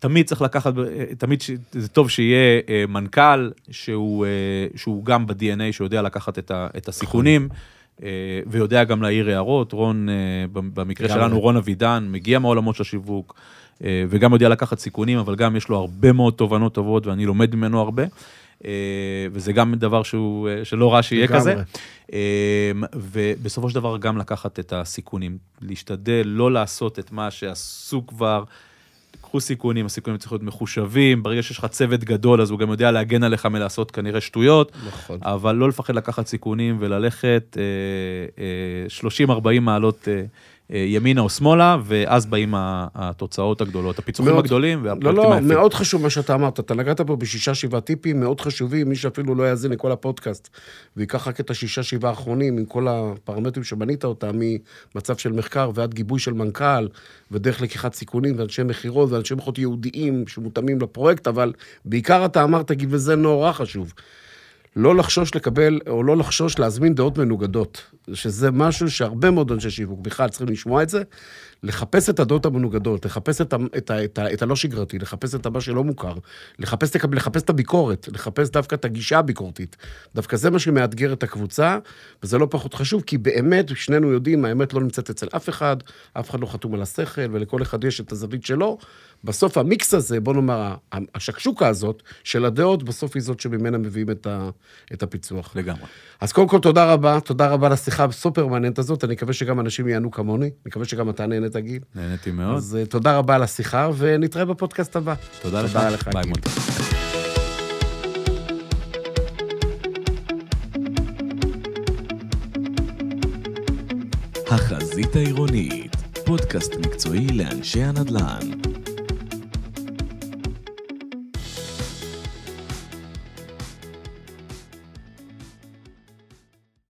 תמיד צריך לקחת, תמיד ש- זה טוב שיהיה אה, מנכ"ל שהוא, אה, שהוא גם ב-DNA, שיודע לקחת את, ה, את הסיכונים. אה, ויודע גם להעיר הערות, רון, במקרה. שלנו, רון אבידן, מגיע מהעולמות של השיווק, וגם יודע לקחת סיכונים, אבל גם יש לו הרבה מאוד תובנות טובות, ואני לומד ממנו הרבה. וזה גם דבר שהוא, שלא רע שיהיה. כזה. ובסופו של דבר גם לקחת את הסיכונים, להשתדל לא לעשות את מה שעשו כבר. קחו סיכונים, הסיכונים צריכים להיות מחושבים, ברגע שיש לך צוות גדול אז הוא גם יודע להגן עליך מלעשות כנראה שטויות, נכון. אבל לא לפחד לקחת סיכונים וללכת אה, אה, 30-40 מעלות אה, ימינה או שמאלה, ואז באים התוצאות הגדולות, הפיצוחים מאוד- הגדולים לא, והפרויקטים לא, היפים. מאוד חשוב מה שאתה אמרת. אתה נגעת פה בשישה, שבעה טיפים מאוד חשובים, מי שאפילו לא יאזין לכל הפודקאסט, ויקח רק את השישה, שבעה האחרונים, עם כל הפרמטרים שבנית אותם, ממצב של מחקר ועד גיבוי של מנכ"ל, ודרך לקיחת סיכונים, ואנשי מכירות, ואנשי מכירות ייעודיים שמותאמים לפרויקט, אבל בעיקר אתה אמרת, וזה נורא חשוב. לא לחשוש לקבל, או לא לחשוש להזמין דעות מנוגדות, שזה משהו שהרבה מאוד אנשי שיווק בכלל צריכים לשמוע את זה, לחפש את הדעות המנוגדות, לחפש את, ה, את, ה, את, ה, את הלא שגרתי, לחפש את מה שלא מוכר, לחפש, את- לחפש את הביקורת, לחפש דווקא את הגישה הביקורתית. דווקא זה מה שמאתגר את הקבוצה, וזה לא פחות חשוב, כי באמת, שנינו יודעים, האמת לא נמצאת אצל אף אחד, אף אחד לא חתום על השכל, ולכל אחד יש את הזווית שלו. בסוף המיקס הזה, בוא נאמר, השקשוקה הזאת של הדעות, בסוף היא זאת שממנה מביאים את, ה, את הפיצוח. לגמרי. אז קודם כל, תודה רבה, תודה רבה לשיחה הסופר מעניינת הזאת, אני מקווה שגם אנשים יענו כמוני, אני מקווה שגם אתה נהנית, גיל. נהניתי מאוד. אז אה, תודה רבה על השיחה, ונתראה בפודקאסט הבא. תודה לך. תודה לך, ביי, גיל. מוטי. החזית העירונית, פודקאסט מקצועי לאנשי הנדל"ן.